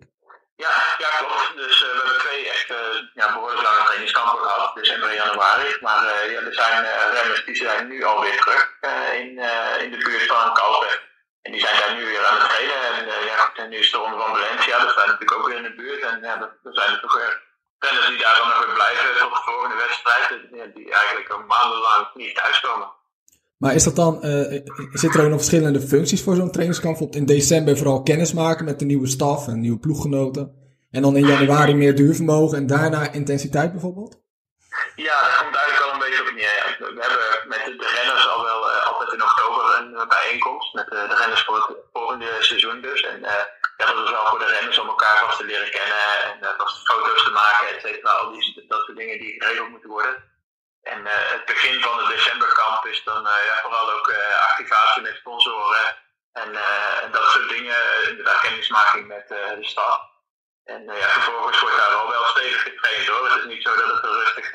[SPEAKER 4] Ja, ja klopt. Dus eh, we hebben twee echt eh, ja, behoorlijk lange trainingskampen gehad, december en januari. Maar eh, ja, er zijn eh, renners die zijn nu alweer terug eh, in, eh, in de buurt van. En die zijn daar nu weer aan het trainen. En eh, ja, en nu is de ronde van Valencia, dat zijn natuurlijk ook weer in de buurt. En ja, dat- zijn er toch weer renners die daar dan nog weer blijven tot de volgende wedstrijd. ja, Die eigenlijk al maandenlang niet thuiskomen.
[SPEAKER 1] Maar is dat dan, eh, zit er ook nog verschillende functies voor zo'n trainingskamp? Bijvoorbeeld in december vooral kennis maken met de nieuwe staf en nieuwe ploeggenoten. En dan in januari meer duurvermogen en daarna intensiteit bijvoorbeeld?
[SPEAKER 4] Ja, dat komt eigenlijk wel een beetje op neer. Ja. We hebben met de, renners al wel eh, altijd in oktober een bijeenkomst met de, de renners voor het volgende seizoen dus. En eh, ja, dat is wel voor de renners om elkaar vast te leren kennen en vast foto's te maken, et cetera. Al die, dat soort dingen die geregeld moeten worden. En het begin van het decemberkamp is dan ja, vooral ook activatie met sponsoren en, dat soort dingen. Inderdaad, kennismaking met de staf. En ja, vervolgens wordt daar wel wel stevig getraind hoor. Het is niet zo dat het een rustig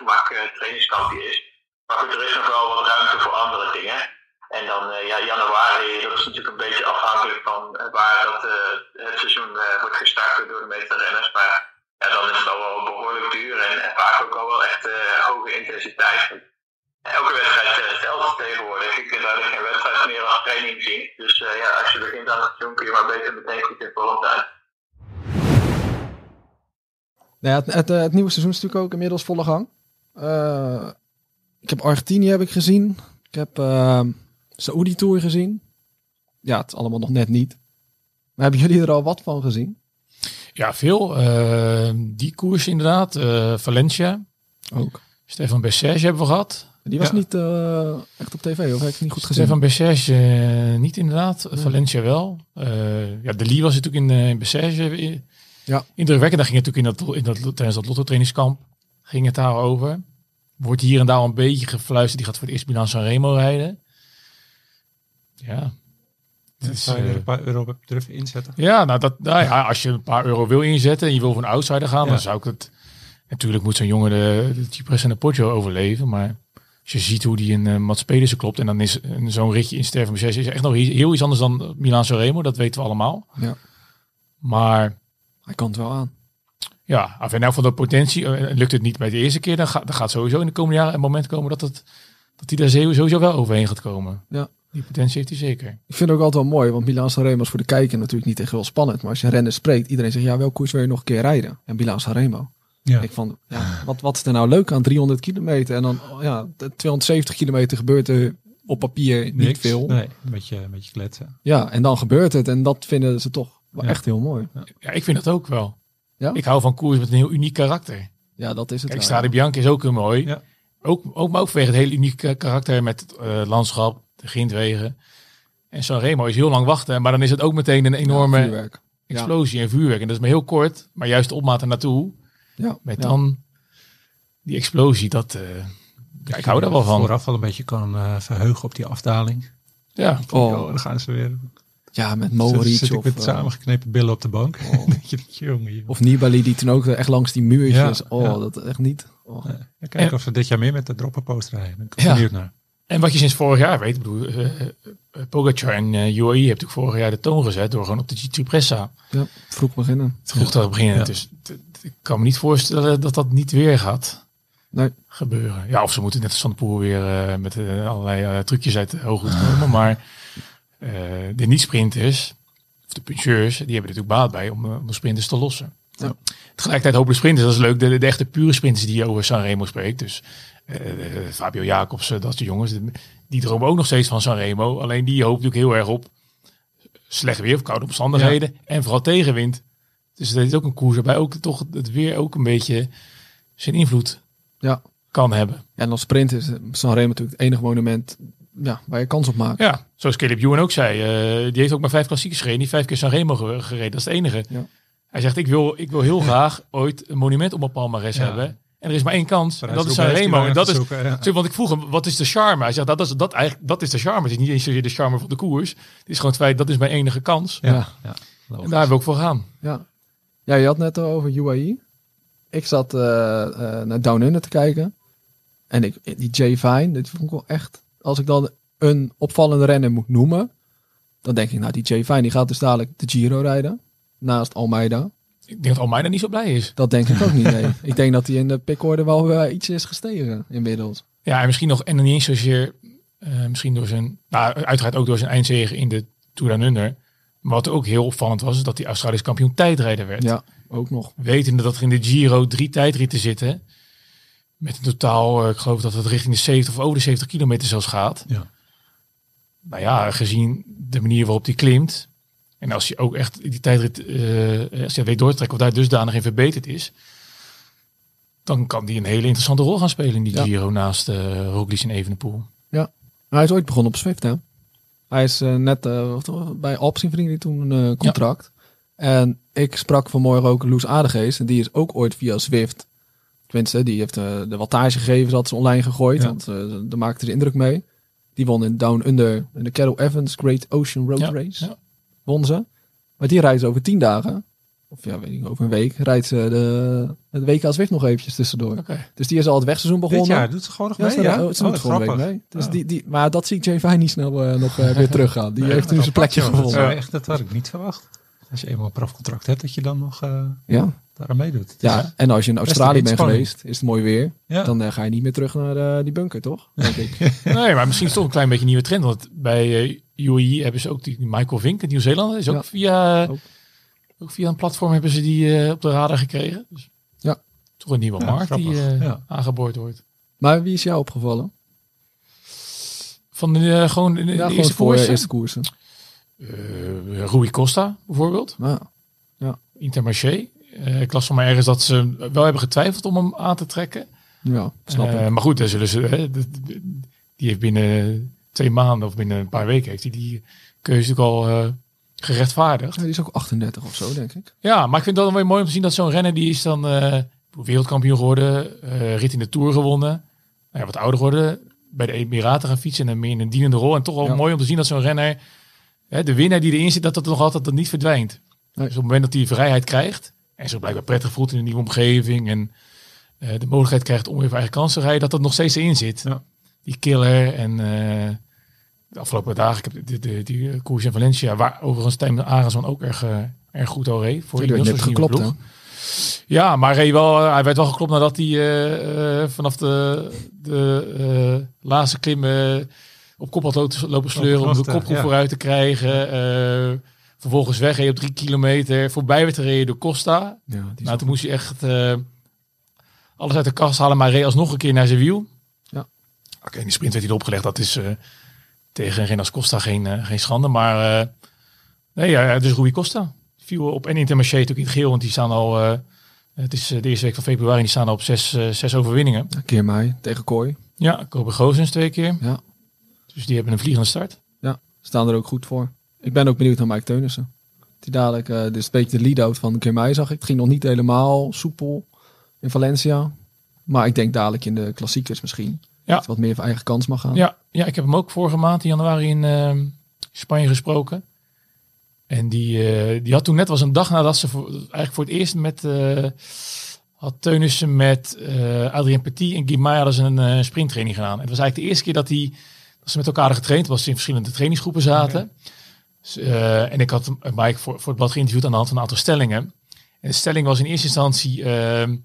[SPEAKER 4] op trainingskampje is. Maar goed, er is nog wel wat ruimte voor andere dingen. En dan uh, ja, januari, dat is natuurlijk een beetje afhankelijk van uh, waar dat, uh, het seizoen wordt gestart door de meeste renners. Maar ja, dan is het al wel behoorlijk duur en, vaak ook al wel echt hoge intensiteit. Elke wedstrijd telt tegenwoordig. Ik kunt eigenlijk geen wedstrijd meer als training zien. Dus ja, als je begint aan het seizoen kun je maar beter meteen goed in vorm zijn.
[SPEAKER 1] Nou het, het, nieuwe seizoen is natuurlijk ook inmiddels volle gang. Ik heb Argentinië heb ik gezien. Ik heb Saoedi Tour gezien. ja, het is allemaal nog net niet. Maar hebben jullie er al wat van gezien?
[SPEAKER 3] Ja, veel. Eh, die koers inderdaad. Eh, Valencia.
[SPEAKER 1] Ook.
[SPEAKER 3] Stefan Bessage hebben we gehad.
[SPEAKER 1] Die was
[SPEAKER 2] Ja.
[SPEAKER 1] niet eh, echt op tv, of heb ik niet goed gezien?
[SPEAKER 3] Stefan Bessage eh, niet inderdaad. Valencia wel. Ja, de Lee was natuurlijk in, in Bessage.
[SPEAKER 1] Ja.
[SPEAKER 3] Indrukwekkend. Daar ging het natuurlijk in dat, in dat, tijdens dat Lotto trainingskamp ging het daarover. Wordt hier en daar een beetje gefluisterd. Die gaat voor het eerst Milan Sanremo rijden. Ja. Is,
[SPEAKER 2] Zou je er
[SPEAKER 3] eh,
[SPEAKER 2] een paar euro op durven inzetten?
[SPEAKER 3] Ja, nou, dat, nou ja, als je een paar euro wil inzetten en je wil voor een outsider gaan,
[SPEAKER 2] Ja.
[SPEAKER 3] dan zou ik het... Natuurlijk moet zo'n jongen de, de Cypress en de Poggio overleven, maar als je ziet hoe die in uh, Mats Pedersen klopt en dan is een- zo'n ritje in Sterven Mercedes is echt nog heel, iets anders dan Milan Sanremo, dat weten we allemaal.
[SPEAKER 1] Ja.
[SPEAKER 3] Maar
[SPEAKER 1] Hij kan het wel aan.
[SPEAKER 3] ja, af en nou van de potentie, eh, lukt het niet bij de eerste keer, dan, gaat dan gaat sowieso in de komende jaren een moment komen dat, het, dat hij daar sowieso wel overheen gaat komen.
[SPEAKER 1] Ja.
[SPEAKER 3] Die potentie heeft hij zeker.
[SPEAKER 1] Ik vind het ook altijd wel mooi, want Milan Sanremo is voor de kijker natuurlijk niet echt heel spannend. Maar als je renners spreekt, iedereen zegt, ja, welke koers wil je nog een keer rijden? En Milan Sanremo.
[SPEAKER 2] Ja.
[SPEAKER 1] Ik van, ja, wat, wat is er nou leuk aan 300 kilometer? En dan, ja, 270 kilometer gebeurt er op papier niet
[SPEAKER 2] Niks.
[SPEAKER 1] veel.
[SPEAKER 2] Nee, een beetje, een beetje kletsen.
[SPEAKER 1] Ja, en dan gebeurt het. En dat vinden ze toch wel
[SPEAKER 2] Ja.
[SPEAKER 1] echt heel mooi.
[SPEAKER 3] Ja, ik vind dat ook wel.
[SPEAKER 1] Ja?
[SPEAKER 3] Ik hou van koers met een heel uniek karakter.
[SPEAKER 1] Ja, dat is het
[SPEAKER 3] Kijk,
[SPEAKER 1] wel,
[SPEAKER 3] Strade
[SPEAKER 1] ja.
[SPEAKER 3] Bianca is ook heel mooi.
[SPEAKER 2] Ja.
[SPEAKER 3] Ook, ook, maar ook vanwege het hele unieke karakter met het eh, landschap, de grindwegen. En Sanremo is heel lang wachten, maar dan is het ook meteen een enorme
[SPEAKER 1] Ja,
[SPEAKER 3] explosie en vuurwerk. En dat is maar heel kort, maar juist de opmaat er naartoe,
[SPEAKER 1] Ja,
[SPEAKER 3] met
[SPEAKER 1] ja.
[SPEAKER 3] dan die explosie, dat... eh, ja, ik hou daar wel van.
[SPEAKER 2] Vooraf al een beetje kan eh, verheugen op die afdaling.
[SPEAKER 3] Ja,
[SPEAKER 1] Oh.
[SPEAKER 2] Oh, dan gaan ze weer.
[SPEAKER 1] Ja, met
[SPEAKER 2] Zit,
[SPEAKER 1] Mohoric
[SPEAKER 2] zit ik
[SPEAKER 1] of,
[SPEAKER 2] met
[SPEAKER 1] eh,
[SPEAKER 2] samengeknepen billen op de bank.
[SPEAKER 1] Oh. [LAUGHS]
[SPEAKER 2] Dat jongen,
[SPEAKER 1] of Nibali die toen ook echt langs die muurtjes.
[SPEAKER 2] Ja,
[SPEAKER 1] oh,
[SPEAKER 2] ja.
[SPEAKER 1] dat echt niet. Oh.
[SPEAKER 2] Ja, kijken
[SPEAKER 3] En-
[SPEAKER 2] of ze dit jaar meer met de dropperposter rijden. Ben ik
[SPEAKER 3] Ja.
[SPEAKER 2] benieuwd naar.
[SPEAKER 3] En wat je sinds vorig jaar weet, ik bedoel, eh, eh, Pogacar en eh, UAE hebben natuurlijk vorig jaar de toon gezet door gewoon op de Cipressa
[SPEAKER 1] Ja, vroeg beginnen.
[SPEAKER 3] vroeg te beginnen.
[SPEAKER 2] Ja.
[SPEAKER 3] Dus ik kan me niet voorstellen dat dat niet weer gaat
[SPEAKER 1] Nee.
[SPEAKER 3] gebeuren. Ja, of ze moeten net als Van de Poel weer eh, met allerlei eh, trucjes uit de hoogte komen. Maar eh, de niet-sprinters, of de puncheurs, die hebben er natuurlijk baat bij om, eh, om de sprinters te lossen.
[SPEAKER 1] Ja.
[SPEAKER 3] Tegelijkertijd hopen de sprinters, dat is leuk, de, de echte pure sprinters die je over Sanremo spreekt. Dus eh, Fabio Jacobsen, dat soort jongens, die dromen ook nog steeds van Sanremo. Alleen die hoopt natuurlijk heel erg op slecht weer of koude omstandigheden en vooral tegenwind. Dus dat is ook een koers waarbij ook toch het weer ook een beetje zijn invloed
[SPEAKER 1] Ja.
[SPEAKER 3] kan hebben.
[SPEAKER 1] En als sprint is Sanremo natuurlijk het enige monument ja, waar je kans op maakt.
[SPEAKER 3] Ja, zoals Caleb Ewan ook zei, eh, die heeft ook maar vijf klassiekers gereden, die vijf keer Sanremo ge- gereden, dat is het enige.
[SPEAKER 1] Ja.
[SPEAKER 3] Hij zegt, ik wil, ik wil heel [LAUGHS] graag ooit een monument op mijn palmarès
[SPEAKER 2] Ja.
[SPEAKER 3] hebben. En er is maar één kans, en dat is Sanremo. En dat is,
[SPEAKER 2] zoeken, ja.
[SPEAKER 3] Want ik vroeg hem, wat is de charme? Hij zegt, dat is, dat eigenlijk, dat is de charme. Het is niet eens zozeer de charme van de koers. Het is gewoon het feit, dat is mijn enige kans.
[SPEAKER 1] Ja.
[SPEAKER 2] Ja, ja.
[SPEAKER 3] En daar hebben we ook voor gaan.
[SPEAKER 1] Ja. ja, je had net over UAE. Ik zat eh, eh, naar Down Under te kijken. En ik, die Jay Vine, dit vond ik wel echt... Als ik dan een opvallende renner moet noemen... dan denk ik, nou, die Jay Vine die gaat dus dadelijk de Giro rijden. Naast Almeida.
[SPEAKER 3] Ik denk dat Almeida niet zo blij is.
[SPEAKER 1] Dat denk ik ook niet, nee. [LAUGHS] Ik denk dat hij in de pickorde wel weer iets is gestegen inmiddels.
[SPEAKER 3] Ja, en misschien nog, en dan niet eens zozeer, eh, misschien door zijn, nou, uiteraard ook door zijn eindzege in de Tour Down Under. Maar wat ook heel opvallend was, is dat hij Australisch kampioen tijdrijder werd.
[SPEAKER 1] Ja, ook nog.
[SPEAKER 3] Wetende dat er in de Giro drie tijdritten zitten. Met een totaal, eh, ik geloof dat het richting de 70 of over de 70 kilometer zelfs gaat.
[SPEAKER 2] Ja.
[SPEAKER 3] Nou ja, gezien de manier waarop hij klimt. En als hij ook echt die tijdrit, eh als hij weet doortrekken of daar dusdanig in verbeterd is. Dan kan die een hele interessante rol gaan spelen in die
[SPEAKER 1] Ja.
[SPEAKER 3] Giro naast uh, Roglic en Evenepoel.
[SPEAKER 1] Hij is ooit begonnen op Swift, hè? Hij is net wat- bij Alps in vrienden toen een contract. En ik sprak vanmorgen ook Loes Aardegeest. En die is ook ooit via Swift. Tenminste, die heeft eh, de wattagegevens had ze online gegooid.
[SPEAKER 2] Ja.
[SPEAKER 1] Want eh, daar maakte de indruk mee. Die won in Down Under in de Carol Evans Great Ocean Road
[SPEAKER 3] Ja,
[SPEAKER 1] Race.
[SPEAKER 3] ja.
[SPEAKER 1] Won ze. Maar die rijdt ze over tien dagen. Of ja, weet ik, over een week. Rijdt ze de, het WK Zwift nog eventjes tussendoor. Dus die is al het wegseizoen
[SPEAKER 2] Dit
[SPEAKER 1] begonnen.
[SPEAKER 2] jaar doet ze gewoon nog
[SPEAKER 1] Ja,
[SPEAKER 2] mee,
[SPEAKER 1] ze,
[SPEAKER 2] ja?
[SPEAKER 1] oh, ze doet
[SPEAKER 2] Oh,
[SPEAKER 1] volgende week
[SPEAKER 2] grappig.
[SPEAKER 1] mee. Dus die, die, maar dat zie ik Jay Vine niet snel eh, nog eh, weer [LAUGHS] teruggaan. Die heeft nu zijn plekje.
[SPEAKER 2] Dat,
[SPEAKER 1] gevonden.
[SPEAKER 2] is echt, dat had ik niet verwacht. Als je eenmaal een profcontract hebt, dat je dan nog eh
[SPEAKER 1] Ja.
[SPEAKER 2] Daaraan meedoet. Het
[SPEAKER 1] ja,
[SPEAKER 2] is-
[SPEAKER 1] en als je in Australië
[SPEAKER 2] een
[SPEAKER 1] bent geweest, is het mooi weer.
[SPEAKER 2] ja.
[SPEAKER 1] Dan eh, ga je niet meer terug naar eh, die bunker, toch? [LAUGHS] Denk ik. [LAUGHS]
[SPEAKER 3] Nee, maar misschien is het toch een klein beetje een nieuwe trend. Want bij eh, UAE hebben ze ook die Michael Vink in Nieuw-Zeeland. Is ook,
[SPEAKER 1] Ja.
[SPEAKER 3] via,
[SPEAKER 1] Ook.
[SPEAKER 3] ook via een platform hebben ze die eh, op de radar gekregen. Dus
[SPEAKER 1] Ja.
[SPEAKER 3] Toch een nieuwe
[SPEAKER 2] Ja,
[SPEAKER 3] markt die
[SPEAKER 2] grappig.
[SPEAKER 3] eh,
[SPEAKER 2] Ja.
[SPEAKER 3] aangeboord wordt.
[SPEAKER 1] Maar wie is jou opgevallen?
[SPEAKER 3] Van de, eh, gewoon de, de
[SPEAKER 1] Ja, gewoon
[SPEAKER 3] eerste
[SPEAKER 1] voor
[SPEAKER 3] koersen?
[SPEAKER 1] eerste koersen.
[SPEAKER 3] eh Rui Costa bijvoorbeeld.
[SPEAKER 1] Nou,
[SPEAKER 3] Intermarché. Eh ik las van mij ergens dat ze wel hebben getwijfeld om hem aan te trekken.
[SPEAKER 1] ja, snap
[SPEAKER 3] Eh, maar goed, dan zullen ze, die heeft binnen twee maanden of binnen een paar weken heeft hij die keuze natuurlijk al eh, gerechtvaardigd.
[SPEAKER 1] Ja, die is ook 38 of zo, denk ik.
[SPEAKER 3] Ja, maar ik vind dan wel mooi om te zien dat zo'n renner die is dan wereldkampioen geworden, eh, rit in de Tour gewonnen, nou ja, wat ouder geworden, bij de Emiraten gaan fietsen en meer in een dienende rol. En toch wel
[SPEAKER 1] Ja.
[SPEAKER 3] mooi om te zien dat zo'n renner, hè, de winnaar die erin zit, dat dat nog altijd dat niet verdwijnt.
[SPEAKER 1] Nee.
[SPEAKER 3] Dus op het moment dat hij vrijheid krijgt en zich blijkbaar prettig voelt in een nieuwe omgeving en eh, de mogelijkheid krijgt om weer voor eigen kansen te rijden, dat dat nog steeds erin zit.
[SPEAKER 2] Ja.
[SPEAKER 3] Die killer en eh, de afgelopen dagen, ik heb de, de, die eh, koers in Valencia, waar overigens Tijmen Arendsman ook erg, erg goed al reed. Voor
[SPEAKER 1] Die werd geklopt, hè?
[SPEAKER 3] Ja, maar hij, wel, hij werd wel geklopt nadat hij vanaf de, de laatste klim op kop had lopen, sleuren om de kopgroep
[SPEAKER 2] ja.
[SPEAKER 3] vooruit te krijgen. Vervolgens wegreed op drie kilometer. Voorbij werd gereden door Costa.
[SPEAKER 1] Ja,
[SPEAKER 3] Nou, toen moest hij echt eh, alles uit de kast halen, maar reed alsnog een keer naar zijn wiel.
[SPEAKER 1] Ja.
[SPEAKER 3] Oké, die sprint werd hij opgelegd. Dat is eh, tegen Renas Costa geen, eh, geen schande. Maar eh, nee, ja, dus Rui Costa viel op en Intermarché natuurlijk in het geel, want die staan al. eh, het is de eerste week van februari, die staan al op zes, zes overwinningen.
[SPEAKER 1] Een keer mij tegen Kooi.
[SPEAKER 3] Ja, Kobe Gozens twee keer.
[SPEAKER 1] Ja.
[SPEAKER 3] Dus die hebben een vliegende start.
[SPEAKER 1] Ja, staan er ook goed voor. Ik ben ook benieuwd naar Mike Teunissen. Die dadelijk, eh dus een beetje de lead-out van Kermij zag ik. Het ging nog niet helemaal soepel in Valencia. Maar ik denk dadelijk in de klassiekers misschien.
[SPEAKER 3] Ja.
[SPEAKER 1] Wat meer voor eigen kans mag gaan.
[SPEAKER 3] Ja, ja, ik heb hem ook vorige maand in januari in eh, Spanje gesproken. En die, eh, die had toen net was een dag nadat ze voor, eigenlijk voor het eerst met eh had Teunissen met Adrien Petit en Guimai hadden ze een sprinttraining gedaan. En het was eigenlijk de eerste keer dat, die, dat ze met elkaar getraind. was ze in verschillende trainingsgroepen zaten. Dus, eh, en ik had Mike voor, voor het blad geïnterviewd aan de hand van een aantal stellingen. En de stelling was in eerste instantie... ehm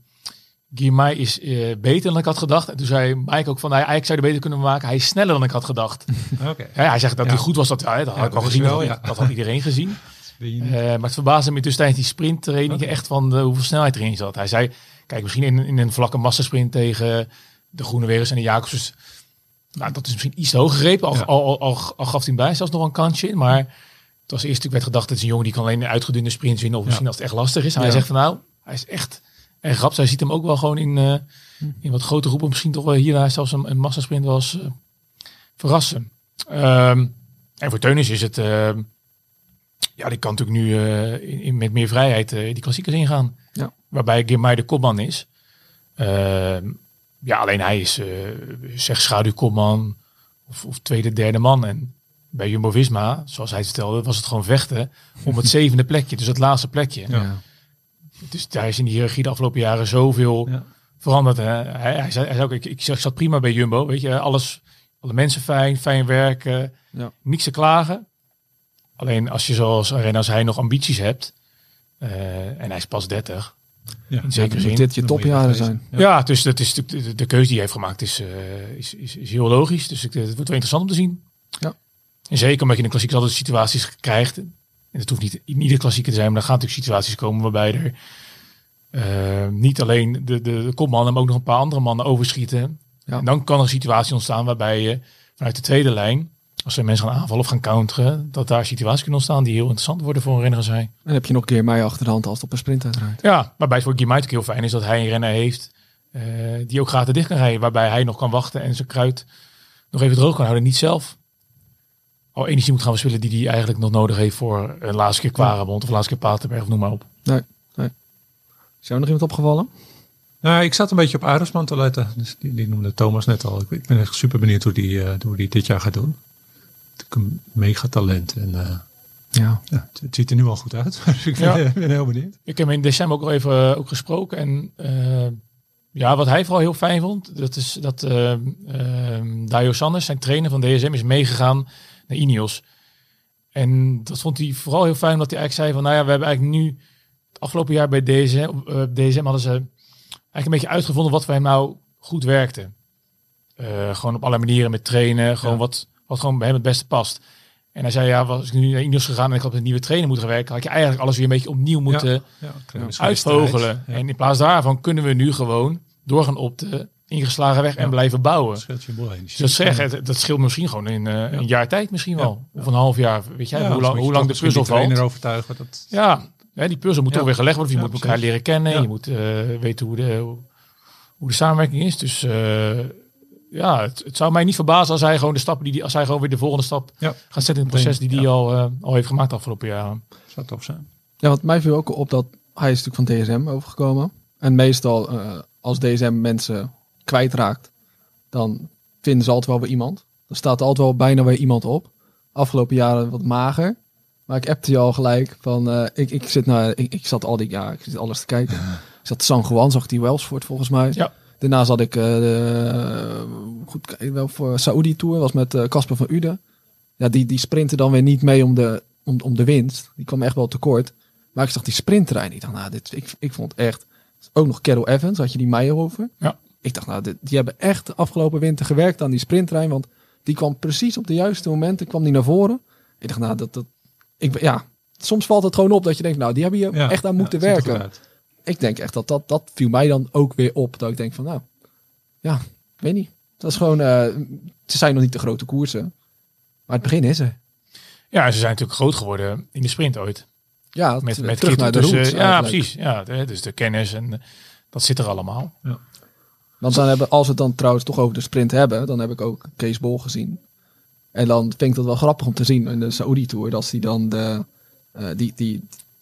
[SPEAKER 3] Guimai is eh, beter dan ik had gedacht. En toen zei Mike ook van, nou, ja, eigenlijk zou je er beter kunnen maken. Hij is sneller dan ik had gedacht. [LAUGHS]
[SPEAKER 2] Oké.
[SPEAKER 3] Ja, hij zegt dat
[SPEAKER 2] Ja.
[SPEAKER 3] hij goed was. Dat, ja, dat had
[SPEAKER 2] Ja,
[SPEAKER 3] ik al gezien.
[SPEAKER 2] wel,
[SPEAKER 3] dat,
[SPEAKER 2] ja.
[SPEAKER 3] dat had iedereen gezien. [LAUGHS] Eh, maar het verbaasde me dus tijdens die sprinttrainingen
[SPEAKER 2] Oké.
[SPEAKER 3] echt van de, hoeveel snelheid erin zat. Hij zei, kijk, misschien in, in een vlakke massasprint tegen de Groene Wegers en de Jacobs. Nou, dat is misschien iets te hoog gegrepen. Al,
[SPEAKER 2] Ja.
[SPEAKER 3] al, al, al, al gaf hij hem bij zelfs nog een kansje in. Maar het was eerst natuurlijk werd gedacht, dat is een jongen die kan alleen een uitgedunde sprint winnen. Of misschien als het echt lastig is. En hij zegt van nou, hij is echt erg rap. Zij ziet hem ook wel gewoon in, eh, in wat grote groepen. Misschien toch wel hier en daar zelfs een, een massasprint eens eh, verrassen. Ehm, en voor Teunis is het... ehm, ja, die kan natuurlijk nu eh, in, in- met meer vrijheid die klassiekers ingaan.
[SPEAKER 1] Ja.
[SPEAKER 3] Waarbij Girmay de kopman is. Ehm, ja, alleen hij is, zeg, schaduwkopman of, of tweede, derde man. En bij Jumbo-Visma, zoals hij het vertelde, was het gewoon vechten om het zevende plekje. Dus het laatste plekje.
[SPEAKER 1] Ja.
[SPEAKER 3] Dus daar is in die hiërarchie de afgelopen jaren zoveel
[SPEAKER 2] Ja.
[SPEAKER 3] veranderd. Hè. Hij, hij, zei, hij zei ook, ik, ik, zat prima bij Jumbo. Weet je, alles, alle mensen fijn, fijn werken,
[SPEAKER 1] Ja.
[SPEAKER 3] niks te klagen. Alleen als je zoals renner als hij nog ambities hebt, eh, en hij is pas 30,
[SPEAKER 2] Ja.
[SPEAKER 3] in zekere
[SPEAKER 1] Moet
[SPEAKER 3] zin.
[SPEAKER 1] dit je topjaren zijn.
[SPEAKER 2] Ja.
[SPEAKER 3] Ja, dus dat is de, de keuze die hij heeft gemaakt is, eh, is, is, is heel logisch. Dus ik, het wordt wel interessant om te zien.
[SPEAKER 1] Ja.
[SPEAKER 3] En zeker omdat je in de klassiekers altijd situaties krijgt. En het hoeft niet in ieder klassieker te zijn, maar er gaan natuurlijk situaties komen waarbij er eh, niet alleen de, de, de kopmannen, maar ook nog een paar andere mannen overschieten.
[SPEAKER 1] Ja.
[SPEAKER 3] En dan kan er een situatie ontstaan waarbij je vanuit de tweede lijn, als er mensen gaan aanvallen of gaan counteren, dat daar situaties kunnen ontstaan die heel interessant worden voor een renner als hij.
[SPEAKER 1] En dan heb je nog een keer mij achter de hand als het op een sprint uitrijdt.
[SPEAKER 3] Ja, waarbij het voor Guimai natuurlijk heel fijn is dat hij een renner heeft eh, die ook gaten dicht kan rijden. Waarbij hij nog kan wachten en zijn kruid nog even droog kan houden. Niet zelf al energie moet gaan verspillen die hij eigenlijk nog nodig heeft voor een laatste keer Quaremont of laatste keer Paterberg of noem maar op.
[SPEAKER 1] Is jou nog iemand opgevallen?
[SPEAKER 2] Nou, ik zat een beetje op Arendsman te letten. Dus die, die noemde Thomas net al. Ik, ik ben echt super benieuwd hoe die, eh, hoe die dit jaar gaat doen. Natuurlijk een mega talent. En eh,
[SPEAKER 1] Ja.
[SPEAKER 2] ja, het, het ziet er nu al goed uit. [LAUGHS] Dus ik ben,
[SPEAKER 3] Ja.
[SPEAKER 2] ben heel benieuwd.
[SPEAKER 3] Ik heb hem in december ook al even eh, ook gesproken. En eh, ja, wat hij vooral heel fijn vond, dat is dat Dario Sanders, zijn trainer van DSM, is meegegaan naar Ineos. En dat vond hij vooral heel fijn, omdat hij eigenlijk zei van, nou ja, we hebben eigenlijk nu het afgelopen jaar bij DSM, eh, DSM hadden ze eigenlijk een beetje uitgevonden wat voor hem nou goed werkte. Eh, gewoon op alle manieren met trainen, gewoon
[SPEAKER 2] Ja.
[SPEAKER 3] wat, wat gewoon bij hem het beste past. En hij zei, ja, was ik nu naar Ineos gegaan en ik had met een nieuwe trainer moeten werken, had je eigenlijk alles weer een beetje opnieuw moeten
[SPEAKER 2] Ja,
[SPEAKER 3] uitvogelen. En in plaats daarvan kunnen we nu gewoon doorgaan op de ingeslagen weg en blijven bouwen.
[SPEAKER 2] heen.
[SPEAKER 3] Dus dat zeggen, het- dat scheelt misschien gewoon in eh, een jaar tijd misschien wel. Of een half jaar. Weet jij
[SPEAKER 2] Ja,
[SPEAKER 3] hoe lang, hoe lang de puzzel valt?
[SPEAKER 2] overtuigen. Dat,
[SPEAKER 3] Ja, hè, die puzzel moet
[SPEAKER 2] Ja.
[SPEAKER 3] toch weer gelegd worden. Je
[SPEAKER 2] Ja,
[SPEAKER 3] moet elkaar leren kennen.
[SPEAKER 2] Ja.
[SPEAKER 3] Je moet eh, weten hoe de, hoe de samenwerking is. Dus eh, ja, het, het zou mij niet verbazen als hij gewoon de stappen die, die als hij gewoon weer de volgende stap
[SPEAKER 2] Ja.
[SPEAKER 3] gaat zetten in het proces die hij
[SPEAKER 2] Ja.
[SPEAKER 3] al, eh, al heeft gemaakt afgelopen jaren.
[SPEAKER 2] zou tof zijn.
[SPEAKER 1] Ja, wat mij viel ook op dat hij is natuurlijk van DSM overgekomen. En meestal eh, als DSM mensen kwijtraakt, dan vinden ze altijd wel weer iemand. Dan staat er altijd wel bijna weer iemand op. Afgelopen jaren wat mager. Maar ik appte je al gelijk van, eh, ik, ik zit naar, ik, ik zat al die, ja, ik zit alles te kijken. Ik zat San Juan, zag die Welsford volgens mij.
[SPEAKER 3] Ja.
[SPEAKER 1] Daarna zat ik, eh, de, goed wel voor Saudi Tour, was met eh, Casper van Uden. Ja, die, die sprinten dan weer niet mee om de, om, om de winst. Die kwam echt wel tekort. Maar ik zag die sprinttrein. Ik dacht, nou, dit, ik, ik vond echt... Ook nog Carol Evans, had je die Meijerhofer.
[SPEAKER 3] Ja.
[SPEAKER 1] Ik dacht, nou, dit, die hebben echt de afgelopen winter gewerkt aan die sprinttrein. Want die kwam precies op de juiste momenten kwam die naar voren. Ik dacht, nou, dat... dat ik, ja, soms valt het gewoon op dat je denkt, nou, die hebben hier
[SPEAKER 2] Ja,
[SPEAKER 1] echt aan
[SPEAKER 2] ja,
[SPEAKER 1] moeten
[SPEAKER 2] er
[SPEAKER 1] werken. Ik denk echt dat, dat dat viel mij dan ook weer op. Dat ik denk van, nou, ja, ik weet niet. Dat is gewoon, eh, ze zijn nog niet de grote koersen. Maar het begin is er.
[SPEAKER 3] Ja, en ze zijn natuurlijk groot geworden in de sprint ooit.
[SPEAKER 1] Ja,
[SPEAKER 3] Met, met
[SPEAKER 1] terug
[SPEAKER 3] Kittel
[SPEAKER 1] naar de roots
[SPEAKER 3] Ja,
[SPEAKER 1] eigenlijk.
[SPEAKER 3] precies. Ja, de- dus de kennis en eh, dat zit er allemaal.
[SPEAKER 1] Want dan hebben, als we het dan trouwens toch over de sprint hebben, dan heb ik ook Kees Bol gezien. En dan vind ik dat wel grappig om te zien in de Saudi Tour, dat hij dan de, eh, die, die,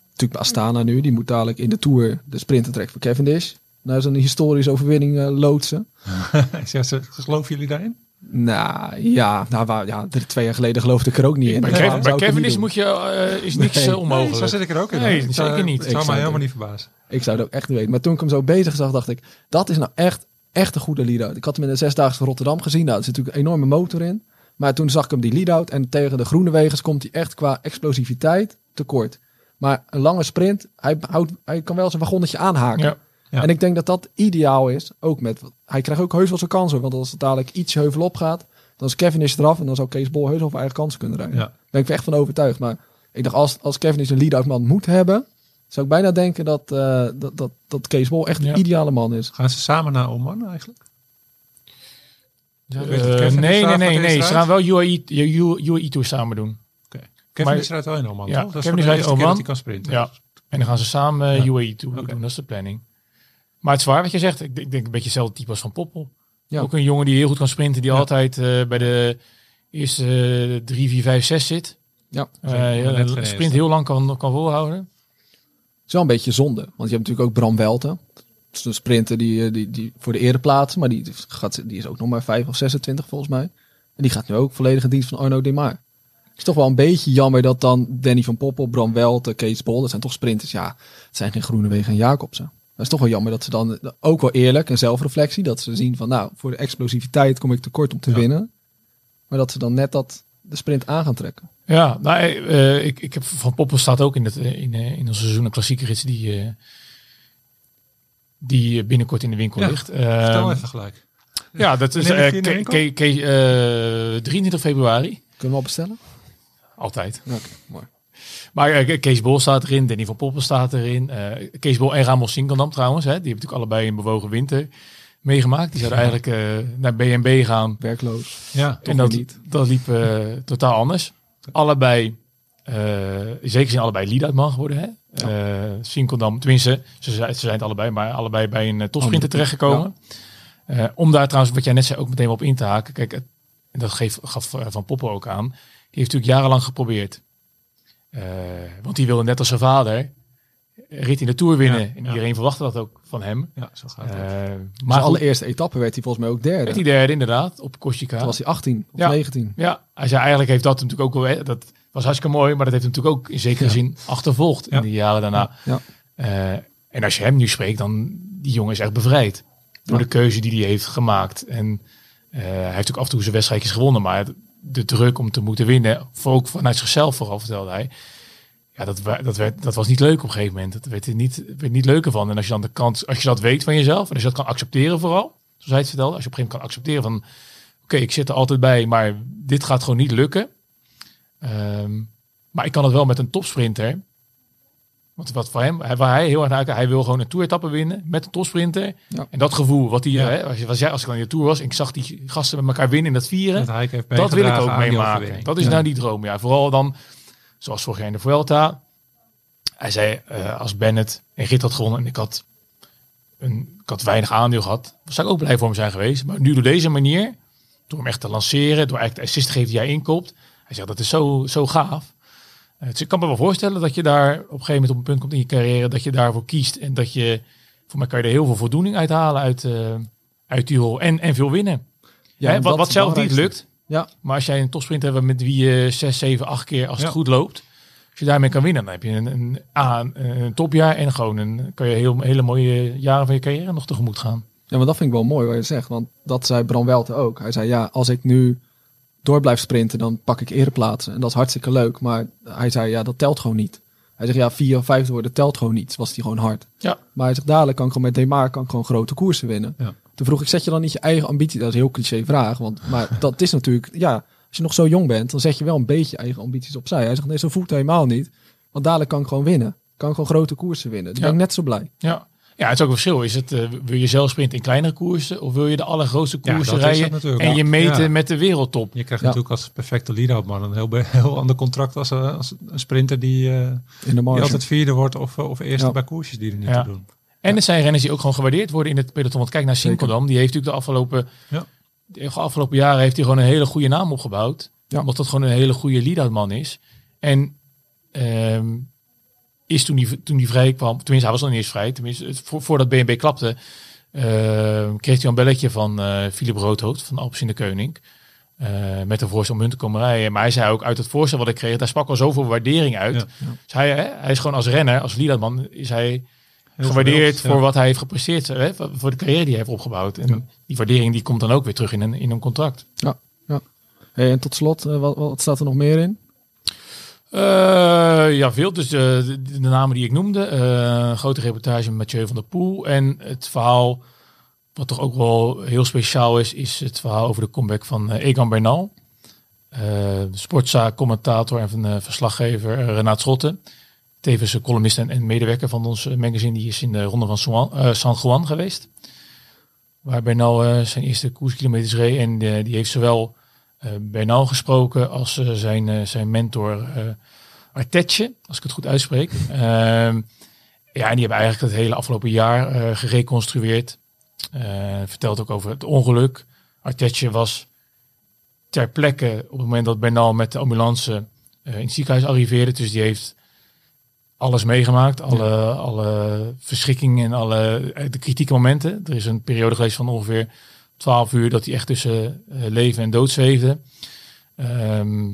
[SPEAKER 1] natuurlijk bij Astana nu, die moet dadelijk in de Tour de sprinter trekken voor Cavendish. Naar zo'n historische overwinning eh, loodsen. [LAUGHS]
[SPEAKER 2] Ja, ze- Geloven jullie daarin?
[SPEAKER 1] Nou ja, nou, waar, ja, twee jaar geleden geloofde ik er ook niet in.
[SPEAKER 3] Bij, Kev- bij Kevin moet je, eh, is niks
[SPEAKER 1] Nee.
[SPEAKER 2] Nee,
[SPEAKER 3] onmogelijk.
[SPEAKER 2] zo zit ik er ook in.
[SPEAKER 3] Nee, zeker
[SPEAKER 2] zou-
[SPEAKER 3] niet.
[SPEAKER 2] Het zou
[SPEAKER 1] zou
[SPEAKER 2] mij helemaal niet verbazen.
[SPEAKER 1] Ik zou het ook echt niet weten. Maar toen ik hem zo bezig zag, dacht ik, dat is nou echt, echt een goede lead-out. Ik had hem in de zesdaagse Rotterdam gezien. Nou, er zit natuurlijk een enorme motor in. Maar toen zag ik hem die lead-out. En tegen de groene wegens komt hij echt qua explosiviteit tekort. Maar een lange sprint, hij, houdt, hij kan wel zijn wagonnetje aanhaken.
[SPEAKER 3] Ja.
[SPEAKER 2] Ja.
[SPEAKER 1] En ik denk dat dat ideaal is. Ook met, hij krijgt ook heus wel zijn kansen. Want als het dadelijk iets heuvel op gaat, dan is Kevin is eraf. En dan zou Kees Bol heus wel eigen kansen kunnen rijden.
[SPEAKER 2] Ja.
[SPEAKER 1] Daar ben ik echt van overtuigd. Maar ik dacht, als, als Kevin is een lead-out man moet hebben, zou ik bijna denken dat, eh, dat, dat, dat Kees Bol echt
[SPEAKER 3] Ja.
[SPEAKER 1] de ideale man is.
[SPEAKER 2] Gaan ze samen naar Oman eigenlijk?
[SPEAKER 3] Eh,
[SPEAKER 2] Kevin
[SPEAKER 3] nee, nee, nee, nee. Ze gaan wel UAE, UAE Tour samen doen.
[SPEAKER 2] Kevin
[SPEAKER 3] Maar-
[SPEAKER 2] is eruit wel in Oman,
[SPEAKER 3] Ja,
[SPEAKER 2] toch? Dat
[SPEAKER 3] Kevin
[SPEAKER 2] is
[SPEAKER 3] is
[SPEAKER 2] voor de
[SPEAKER 3] uit
[SPEAKER 2] eerste keer
[SPEAKER 3] Oman.
[SPEAKER 2] dat hij kan sprinten.
[SPEAKER 3] Ja. En dan gaan ze samen eh,
[SPEAKER 2] Ja.
[SPEAKER 3] UAE Tour doen. Dat is de planning. Maar het is waar wat je zegt. Ik denk, ik denk een beetje hetzelfde type als Van Poppel.
[SPEAKER 1] Ja.
[SPEAKER 3] Ook een jongen die heel goed kan sprinten. Die
[SPEAKER 2] Ja.
[SPEAKER 3] altijd eh, bij de eerste eh, drie, vier, vijf, zes zit.
[SPEAKER 1] Ja.
[SPEAKER 3] Een sprint heel lang kan, kan volhouden.
[SPEAKER 1] Het is wel een beetje zonde. Want je hebt natuurlijk ook Bram Welten. Dat is een sprinter die, eh, die, die voor de ere plaatsen. Maar die, gaat, die is ook nog maar 5 of 26 volgens mij. En die gaat nu ook volledig in dienst van Arno Demar. Het is toch wel een beetje jammer dat dan Danny van Poppel, Bram Welten, Kees Bol. Dat zijn toch sprinters. Ja, het zijn geen Groenewegen en Jacobsen. Dat is toch wel jammer dat ze dan ook wel eerlijk en zelfreflectie. Dat ze zien van nou, voor de explosiviteit kom ik tekort om te
[SPEAKER 2] Ja.
[SPEAKER 1] winnen. Maar dat ze dan net dat de sprint aan gaan trekken.
[SPEAKER 3] Ja, nou, eh, eh, ik, ik heb Van Poppel staat ook in, het, eh, in, in onze seizoen een klassieke rits die, eh, die binnenkort in de winkel
[SPEAKER 2] Ja,
[SPEAKER 3] ligt.
[SPEAKER 2] Vertel
[SPEAKER 3] Ehm,
[SPEAKER 2] even gelijk.
[SPEAKER 3] ja, dat is eh, Ke- Ke- eh, 23 februari.
[SPEAKER 1] Kunnen we al bestellen?
[SPEAKER 3] Altijd.
[SPEAKER 1] Oké, mooi.
[SPEAKER 3] Maar eh, Kees Bol staat erin, Danny van Poppel staat erin. eh, Kees Bol en Ramos Sinkeldam trouwens. Hè, die hebben natuurlijk allebei een bewogen winter meegemaakt. Die zouden eigenlijk eh, naar BNB gaan.
[SPEAKER 1] Werkloos.
[SPEAKER 2] Ja,
[SPEAKER 3] en dat,
[SPEAKER 1] niet.
[SPEAKER 3] dat liep eh, totaal anders. Allebei, eh zeker zijn allebei lead-out man geworden. Hè? Eh, Sinkeldam, tenminste, ze, zijn- ze zijn het allebei, maar allebei bij een topsprinter terechtgekomen. Eh, om daar trouwens, wat jij net zei, ook meteen op in te haken. Kijk, het- en dat geeft, gaf Van Poppel ook aan. Die heeft natuurlijk jarenlang geprobeerd. Want die wilde net als zijn vader rit in de Tour winnen.
[SPEAKER 2] Ja,
[SPEAKER 3] en
[SPEAKER 2] ja.
[SPEAKER 3] iedereen verwachtte dat ook van hem.
[SPEAKER 2] ja, zo gaat het.
[SPEAKER 3] Eh,
[SPEAKER 1] Maar
[SPEAKER 3] maar
[SPEAKER 1] de
[SPEAKER 3] goed,
[SPEAKER 1] allereerste etappe werd hij volgens mij ook derde.
[SPEAKER 3] werd hij derde inderdaad, op Corsica.
[SPEAKER 1] Toen was hij 18 of
[SPEAKER 3] Ja.
[SPEAKER 1] 19.
[SPEAKER 3] Ja, hij zei eigenlijk heeft dat natuurlijk ook wel, dat was hartstikke mooi, maar dat heeft hem natuurlijk ook in zekere
[SPEAKER 1] Ja.
[SPEAKER 3] zin achtervolgd
[SPEAKER 2] Ja.
[SPEAKER 3] in de jaren daarna.
[SPEAKER 1] Ja.
[SPEAKER 3] Eh, en als je hem nu spreekt, dan die jongen is echt bevrijd door
[SPEAKER 1] Ja.
[SPEAKER 3] de keuze die hij heeft gemaakt. En eh, hij heeft natuurlijk af en toe zijn wedstrijdjes gewonnen, maar de druk om te moeten winnen, voor ook vanuit zichzelf vooral vertelde hij. Ja, dat, dat, werd, dat was niet leuk op een gegeven moment. Dat werd er niet, werd niet leuker van. En als je dan de kans, als je dat weet van jezelf en als je dat kan accepteren vooral, zoals hij het vertelde, als je op een gegeven moment kan accepteren van, oké, ik zit er altijd bij, maar dit gaat gewoon niet lukken. Ehm, maar ik kan het wel met een topsprinter. Want wat voor hem, waar hij heel erg naar hij wil gewoon een toeretappe winnen met een topsprinter.
[SPEAKER 1] Ja.
[SPEAKER 3] En dat gevoel, wat hij,
[SPEAKER 2] Ja.
[SPEAKER 3] hè, als, je, als, jij, als ik in de tour was en ik zag die gasten met elkaar winnen in dat vieren,
[SPEAKER 2] Dat
[SPEAKER 3] wil ik ook
[SPEAKER 2] aan
[SPEAKER 3] meemaken. Dat is
[SPEAKER 1] Ja.
[SPEAKER 3] nou die droom. Ja, vooral dan, zoals vorig jaar in de Vuelta. Hij zei, eh, als Bennett en Rit had gewonnen en ik had, een, ik had weinig aandeel gehad, zou ik ook blij voor hem zijn geweest. Maar nu door deze manier, door hem echt te lanceren, door eigenlijk de assist te geven die hij inkoopt. Hij zegt, dat is zo, zo gaaf. Eh, dus ik kan me wel voorstellen dat je daar op een gegeven moment op een punt komt in je carrière dat je daarvoor kiest. En dat je, voor mij kan je er heel veel voldoening uithalen uit, eh uit die rol. En, en veel winnen.
[SPEAKER 1] Ja,
[SPEAKER 3] Hè, wat, wat zelf niet lukt.
[SPEAKER 1] Ja,
[SPEAKER 3] Maar als jij een topsprint hebt met wie je 6, 7, 8 keer als het goed loopt. Als je daarmee kan winnen, dan heb je een, een, een topjaar en gewoon een, kan je heel, hele mooie jaren van je carrière nog tegemoet gaan.
[SPEAKER 1] Ja, maar dat vind ik wel mooi wat je zegt. Want dat zei Bram Welte ook. Hij zei, ja, als ik nu door blijf sprinten, dan pak ik ereplaatsen. En dat is hartstikke leuk. Maar hij zei, ja, dat telt gewoon niet. Hij zegt, ja, vier of vijfde worden telt gewoon niet. Was hij gewoon hard.
[SPEAKER 3] Ja.
[SPEAKER 1] Maar hij zegt, dadelijk kan ik gewoon met Demar kan ik gewoon grote koersen winnen.
[SPEAKER 2] Ja.
[SPEAKER 1] Toen vroeg ik, zet je dan niet je eigen ambitie? Dat is een heel cliché vraag. Want, maar [LAUGHS] dat is natuurlijk, ja, als je nog zo jong bent, dan zet je wel een beetje je eigen ambities opzij. Hij zegt, nee, zo voelt helemaal niet. Want dadelijk kan ik gewoon winnen. Kan ik gewoon grote koersen winnen. Dan
[SPEAKER 3] Ja.
[SPEAKER 1] ben ik net zo blij.
[SPEAKER 3] Ja. Ja, het is ook een verschil. Is het, eh, wil je zelf sprinten in kleinere koersen of wil je de allergrootste
[SPEAKER 2] Ja,
[SPEAKER 3] koersen rijden en je meten
[SPEAKER 2] Ja.
[SPEAKER 3] met de wereldtop?
[SPEAKER 2] Je krijgt
[SPEAKER 1] Ja.
[SPEAKER 2] natuurlijk als perfecte lead-out man een heel, [LAUGHS] heel ander contract als, eh, als een sprinter die, eh,
[SPEAKER 1] In de
[SPEAKER 2] die altijd vierde wordt of, of eerste
[SPEAKER 1] Ja.
[SPEAKER 2] bij koersjes die er niet
[SPEAKER 3] Ja.
[SPEAKER 2] toe doen.
[SPEAKER 3] En er zijn renners die ook gewoon gewaardeerd worden in het peloton. Want kijk naar. Sinkeldam. Die heeft natuurlijk de afgelopen,
[SPEAKER 2] Ja.
[SPEAKER 3] de afgelopen jaren heeft hij gewoon een hele goede naam opgebouwd.
[SPEAKER 1] Ja.
[SPEAKER 3] Omdat dat gewoon een hele goede lead-out man is. En ehm, is toen hij toen die vrij kwam, tenminste hij was nog niet eens vrij, tenminste het- vo- voordat BNB klapte, ehm, kreeg hij een belletje van eh Philip Roodhoofd van Alpes in de Koning. eh, met een voorstel om hun te komen rijden. Maar hij zei ook uit het voorstel wat ik kreeg, daar sprak al zoveel waardering uit.
[SPEAKER 2] Ja.
[SPEAKER 3] Dus hij, hè, hij is gewoon als renner, als lead man, is hij
[SPEAKER 2] Heel
[SPEAKER 3] gewaardeerd
[SPEAKER 2] ja.
[SPEAKER 3] voor wat hij heeft gepresteerd, hè, voor de carrière die hij heeft opgebouwd. En
[SPEAKER 2] Ja.
[SPEAKER 3] die waardering die komt dan ook weer terug in een, in een contract.
[SPEAKER 1] Ja, ja. Hey, en tot slot, eh, wat, wat staat er nog meer in?
[SPEAKER 3] Eh, ja, veel. Dus de, de, namen die ik noemde. eh, grote reportage met Mathieu van der Poel. En het verhaal, wat toch ook wel heel speciaal is, is het verhaal over de comeback van eh, Egan Bernal. Eh, sportzaak, commentator en van, eh, verslaggever eh, Renaat Schotten. Tevens columnist en, en medewerker van ons eh, magazine. Die is in de ronde van eh, San Juan geweest. Waar Bernal eh, zijn eerste koerskilometers reed. En eh, die heeft zowel eh Bernal gesproken als eh, zijn, eh, zijn mentor eh Artetje, als ik het goed uitspreek. Ehm, ja, en die hebben eigenlijk het hele afgelopen jaar eh, gereconstrueerd. Eh, vertelt ook over het ongeluk. Artetje was ter plekke op het moment dat Bernal met de ambulance eh, in het ziekenhuis arriveerde. Dus die heeft alles meegemaakt. Alle, alle verschrikkingen en alle eh, de kritieke momenten. Er is een periode geweest van ongeveer 12 uur dat hij echt tussen eh, leven en dood zweefde. Ehm,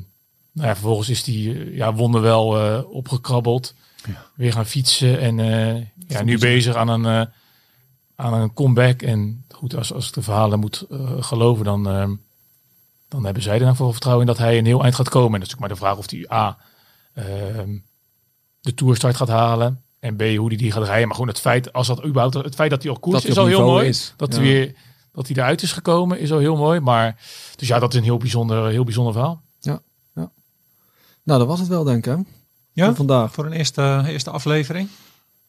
[SPEAKER 3] nou ja, vervolgens is hij eh, ja, wonderwel eh opgekrabbeld.
[SPEAKER 2] Ja.
[SPEAKER 3] Weer gaan fietsen en ja, nu bezig aan een, aan een comeback. En goed, als, als ik de verhalen moet geloven, dan, ehm, dan hebben zij er dan voor vertrouwen in dat hij een heel eind gaat komen. En dat is ook maar de vraag of hij A, ehm, de toerstart gaat halen. En B, hoe hij die gaat rijden. Maar gewoon het feit, als dat überhaupt, het feit dat hij al koers
[SPEAKER 1] Dat
[SPEAKER 3] is al heel mooi.
[SPEAKER 1] is.
[SPEAKER 3] Dat,
[SPEAKER 1] Ja.
[SPEAKER 3] hij weer, dat hij eruit is gekomen is al heel mooi. Maar dus ja, dat is een heel bijzonder, heel bijzonder verhaal.
[SPEAKER 1] Nou, dat was het wel, denk ik. Hè?
[SPEAKER 2] Ja?
[SPEAKER 1] Voor vandaag.
[SPEAKER 2] Voor een eerste, eerste aflevering.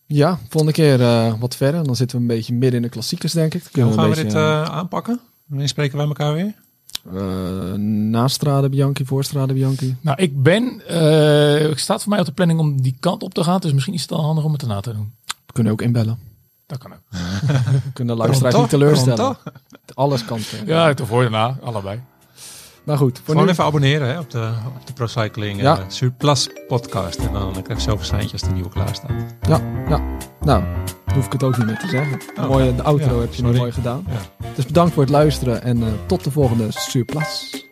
[SPEAKER 1] Ja, volgende keer eh, wat verder. Dan zitten we een beetje midden in de klassiekers, denk ik. Dan
[SPEAKER 2] Hoe gaan we
[SPEAKER 1] een
[SPEAKER 2] dit
[SPEAKER 1] beetje,
[SPEAKER 2] eh, aanpakken? Wanneer spreken wij elkaar weer?
[SPEAKER 1] eh, na Strade Bianchi, voor Strade Bianchi.
[SPEAKER 3] Nou, ik ben, eh ik staat voor mij op de planning om die kant op te gaan. Dus misschien is het dan handig om het daarna te doen.
[SPEAKER 1] We kunnen ook inbellen.
[SPEAKER 3] Dat kan ook.
[SPEAKER 1] We [LAUGHS] kunnen de luisteraars niet teleurstellen. Alles kan. [LAUGHS] eh.
[SPEAKER 3] Ja, te voor daarna, allebei.
[SPEAKER 1] Maar goed, voor
[SPEAKER 2] Gewoon
[SPEAKER 1] nu.
[SPEAKER 2] even abonneren hè, op de, op de Procycling
[SPEAKER 1] Ja.
[SPEAKER 2] ja. Surplus podcast. En dan krijg je zelf een seintje als de nieuwe klaar staat.
[SPEAKER 1] Ja, ja. Nou, dan hoef ik het ook niet meer te zeggen.
[SPEAKER 2] Oh.
[SPEAKER 1] Mooie, de outro
[SPEAKER 2] Ja,
[SPEAKER 1] heb je nu
[SPEAKER 2] sorry.
[SPEAKER 1] mooi gedaan.
[SPEAKER 2] Ja.
[SPEAKER 1] Dus bedankt voor het luisteren en eh, tot de volgende Surplus.